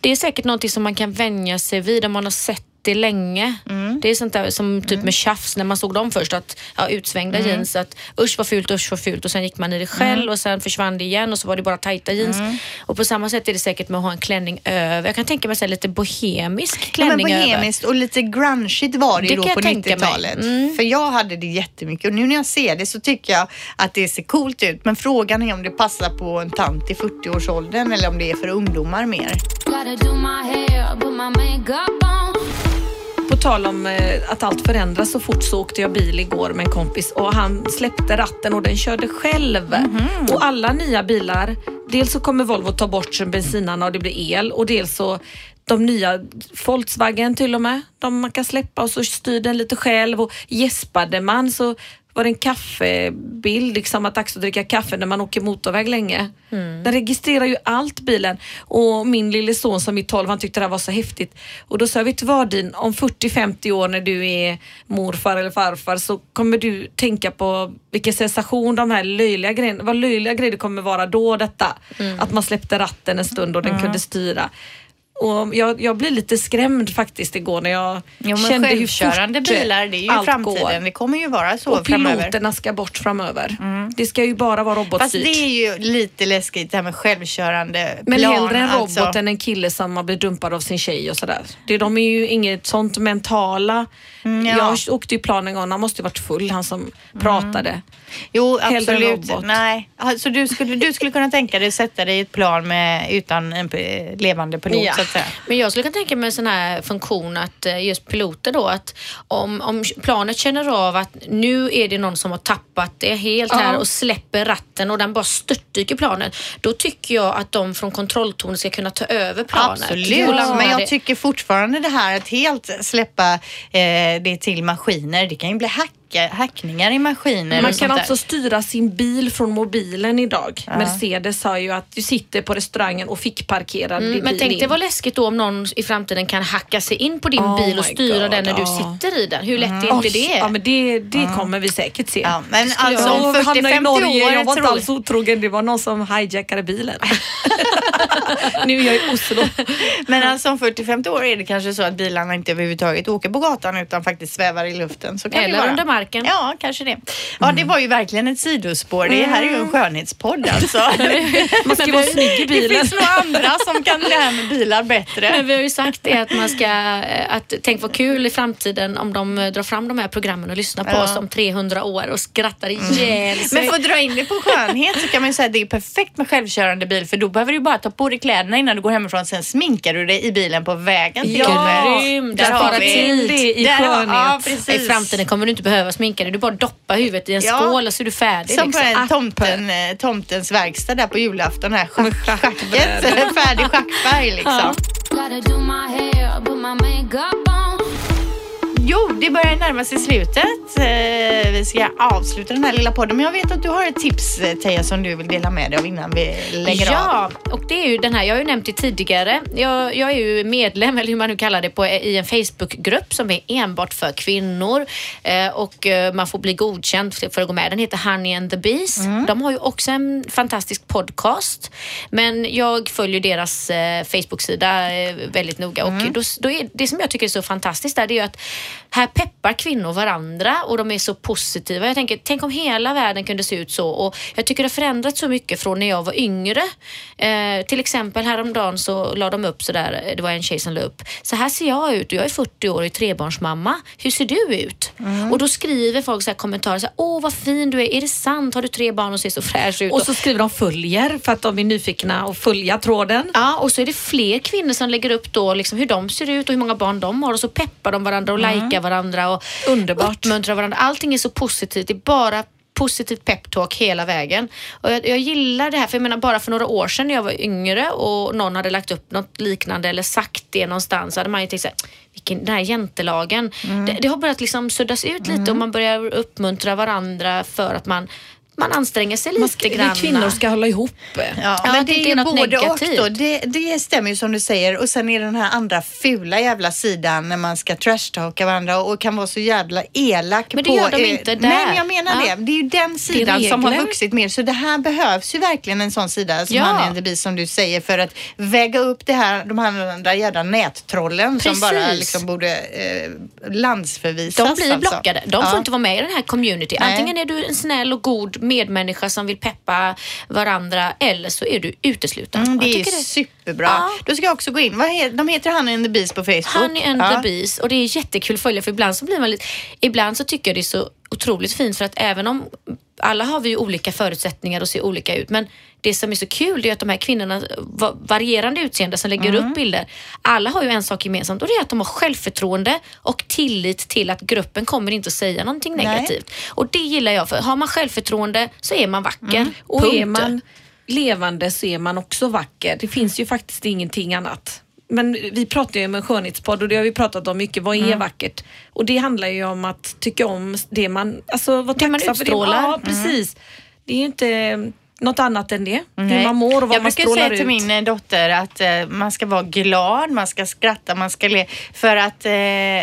Det är säkert någonting som man kan vänja sig vid om man har sett det länge. Mm. Det är sånt där som typ med tjafs när man såg dem först. Att, ja, utsvängda Mm. jeans, att usch vad fult, usch vad fult och sen gick man i det själv Mm. och sen försvann det igen och så var det bara tajta jeans. Och på samma sätt är det säkert med att ha en klänning över. Jag kan tänka mig så här, lite bohemisk Ja, men klänning över. bohemiskt och lite grungeigt var det, Det ju då på jag tänka mig. 90-talet. Mm. För jag hade det jättemycket och nu när jag ser det så tycker jag att det ser coolt ut. Men frågan är om det passar på en tant i 40-årsåldern eller om det är för ungdomar mer. Gotta do my hair, put my makeup on. På tal om eh, att allt förändras så fort så åkte jag bil igår med en kompis och han släppte ratten och den körde själv. Och alla nya bilar, dels så kommer Volvo ta bort bensinarna och det blir el och dels så de nya Volkswagen till och med, de man kan släppa och så styr den lite själv och gäspade man så var det en kaffebild, liksom att dags att dricka kaffe när man åker motorväg länge. Den registrerar ju allt bilen och min lille son som är 12 han tyckte det här var så häftigt. Och då sa jag, vet du vad din, om 40-50 år när du är morfar eller farfar så kommer du tänka på vilken sensation de här löjliga grejerna, vad löjliga grejer det kommer vara då detta. Att man släppte ratten en stund och den kunde styra. Och jag, jag blir lite skrämd faktiskt igår när jag Jo, men kände hur fort bilar, det är ju allt framtiden. går. Det kommer ju vara så Och framöver. piloterna ska bort framöver. Det ska ju bara vara Fast robotstyrt. det är ju lite läskigt det här med självkörande Men plan. hellre en robot alltså. än en kille som har blivit dumpad av sin tjej och sådär. Det, de är ju inget sånt mentala. Mm, ja. Mm. Jag åkte ju plan en gång, han måste ju varit full han som pratade. Jo, Hellre en absolut. robot. Nej. Så du skulle, du skulle kunna tänka dig att sätta dig i ett plan med, utan en levande pilot Ja. Så att säga? Men jag skulle kunna tänka mig en sån här funktion att eh, just piloter då att om, om planet känner av att nu är det någon som har tappat det helt här Ja. och släpper ratten och den bara störtdyker planet. Då tycker jag att de från kontrolltornet ska kunna ta över planet. Absolut, landa men jag tycker fortfarande det här att helt släppa eh, det till maskiner, det kan ju bli hacka, hackningar i maskiner Man kan alltså där. styra sin bil från mobilen idag. Mercedes sa ju att du sitter på restaurangen och fick parkera Mm, din men bil tänk in. dig vad läskigt då om någon i framtiden kan hacka sig in på din Oh bil och styra God, den när du ja. sitter i den. Hur lätt är inte det? Ja men det, det kommer vi säkert se. Ja, men alltså om Jag hamnade i 40-50 Norge, år jag var inte alls otrogen. Det var någon som hijackade bilen. nu är jag i Oslo. Men alltså om 40-50 år är det kanske så att bilarna inte överhuvudtaget åker på gatan utan faktiskt svävar i luften. Så kan det Eller vara. Marken. Ja, kanske det. Ja, det var ju verkligen ett sidospår. Det här är ju en skönhetspodd alltså. Man ska vara snygg i Det bilen. finns nog andra som kan det här med bilar bättre. Men vi har ju sagt det att man ska, att tänk vad kul i framtiden om de drar fram de här programmen och lyssnar på Ja. oss om 300 år och skrattar ihjäl sig. Men för att dra in det på skönhet så kan man ju säga att det är perfekt med självkörande bil för då behöver du bara ta på dig kläderna innan du går hemifrån. Sen sminkar du dig i bilen på vägen till Ja, jobbet. grymt. Där har Spara vi tid. Det i Där har- skönhet. Ja, I framtiden kommer du inte behöva sminka dig. Du bara doppar huvudet i en Ja. skål och så är du färdig. Som på liksom. en tomten, eh, tomtens verkstad där på julafton. Här schack, schacket, färdig schackfärg liksom. Jo, det börjar närma sig slutet. Eh, Vi ska avsluta den här lilla podden. Men jag vet att du har ett tips eh, Teija som du vill dela med dig av innan vi lägger av. Ja, och det är ju den här, jag har ju nämnt det tidigare. Jag, jag är ju medlem, eller hur man nu kallar det, på, i en Facebookgrupp som är enbart för kvinnor. Eh, och eh, man får bli godkänd för, att gå med. Den heter Honey and the Bees. De har ju också en fantastisk podcast. Men jag följer deras eh, Facebook-sida eh, väldigt noga. Och då, då är, det som jag tycker är så fantastiskt där, det är ju att här peppar kvinnor varandra och de är så positiva. Jag tänker, tänk om hela världen kunde se ut så. Och jag tycker det har förändrats så mycket från när jag var yngre. Eh, till exempel häromdagen så la de upp sådär, det var en tjej som la upp, så här ser jag ut och jag är 40 år och är trebarnsmamma. Hur ser du ut? Och då skriver folk så här kommentarer, så här, åh vad fin du är, är det sant? Har du tre barn och ser så fräsch ut? Och så skriver de följer för att de är nyfikna och följa tråden. Ja, och så är det fler kvinnor som lägger upp då liksom hur de ser ut och hur många barn de har och så peppar de varandra och likar varandra och Underbart. uppmuntrar varandra. Allting är så positivt. Det är bara positivt peptalk hela vägen. Och jag, jag gillar det här, för jag menar bara för några år sedan när jag var yngre och någon hade lagt upp något liknande eller sagt det någonstans så hade man ju tänkt såhär, vilken, den här jantelagen. Det, det har börjat liksom suddas ut lite och man börjar uppmuntra varandra för att man man anstränger sig Man lite ska, vi grann. kvinnor ska hålla ihop. Ja, Ja, men det det är inte ju både negativt. och då. Det, det stämmer ju som du säger. Och sen är det den här andra fula jävla sidan när man ska trashtalka varandra och kan vara så jävla elak Men det på... gör de eh, inte där. Nej, men jag menar Ja. det. Det är ju den sidan som har vuxit mer. Så det här behövs ju verkligen en sån sida som Ja. han är en devis som du säger för att väga upp det här, de här andra jävla nättrollen som Precis. bara liksom borde eh, landsförvisas. De blir alltså. blockade. De får Ja. inte vara med i den här community. Nej. Antingen är du en snäll och god medmänniska som vill peppa varandra eller så är du utesluten. Mm, det är tycker superbra. Ja. Då ska jag också gå in. Vad he- de heter Honey and the Beast på Facebook. Honey and Ja. the Bees och det är jättekul att följa för ibland så blir man lite, ibland så tycker jag det är så otroligt fint för att även om alla har vi ju olika förutsättningar och ser olika ut men det som är så kul det är att de här kvinnorna, va- varierande utseende som lägger Mm. upp bilder, alla har ju en sak gemensamt och det är att de har självförtroende och tillit till att gruppen kommer inte att säga någonting Nej. negativt. Och det gillar jag för har man självförtroende så är man vacker. Mm. Och Punkt. är man levande så är man också vacker. Det finns ju faktiskt ingenting annat. Men vi pratar ju om en skönhetspodd och det har vi pratat om mycket. Vad är Mm. vackert? Och det handlar ju om att tycka om det man, alltså vara tacksam för det. utstrålar. Ja, precis. Det är ju inte något annat än det. Hur Nej. man mår och vad jag man brukar strålar säga till ut. min eh, dotter att eh, man ska vara glad, man ska skratta, man ska le. För att eh,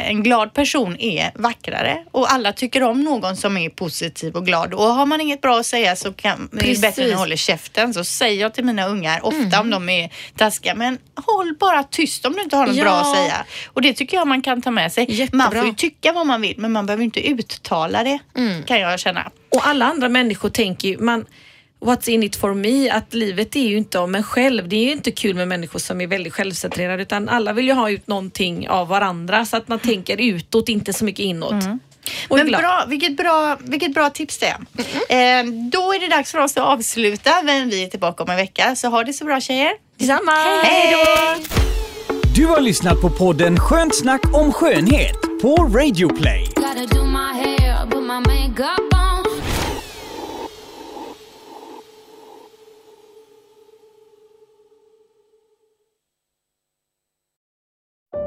en glad person är vackrare och alla tycker om någon som är positiv och glad. Och har man inget bra att säga så kan, är det bättre att hålla käften. Så säger jag till mina ungar ofta Mm. om de är taskiga, men håll bara tyst om du inte har något Ja. bra att säga. Och det tycker jag man kan ta med sig. Jättebra. Man får ju tycka vad man vill, men man behöver inte uttala det, Mm. kan jag känna. Och alla andra människor tänker ju, man, what's in it for me? Att livet är ju inte om en själv. Det är ju inte kul med människor som är väldigt självcentrerade utan alla vill ju ha ut någonting av varandra så att man tänker utåt, inte så mycket inåt. Mm. Men bra, vilket, bra, vilket bra tips det är. Eh, då är det dags för oss att avsluta, men vi är tillbaka om en vecka. Så ha det så bra tjejer. Detsamma! Hej då! Du har lyssnat på podden Skönt snack om skönhet på Radio Play.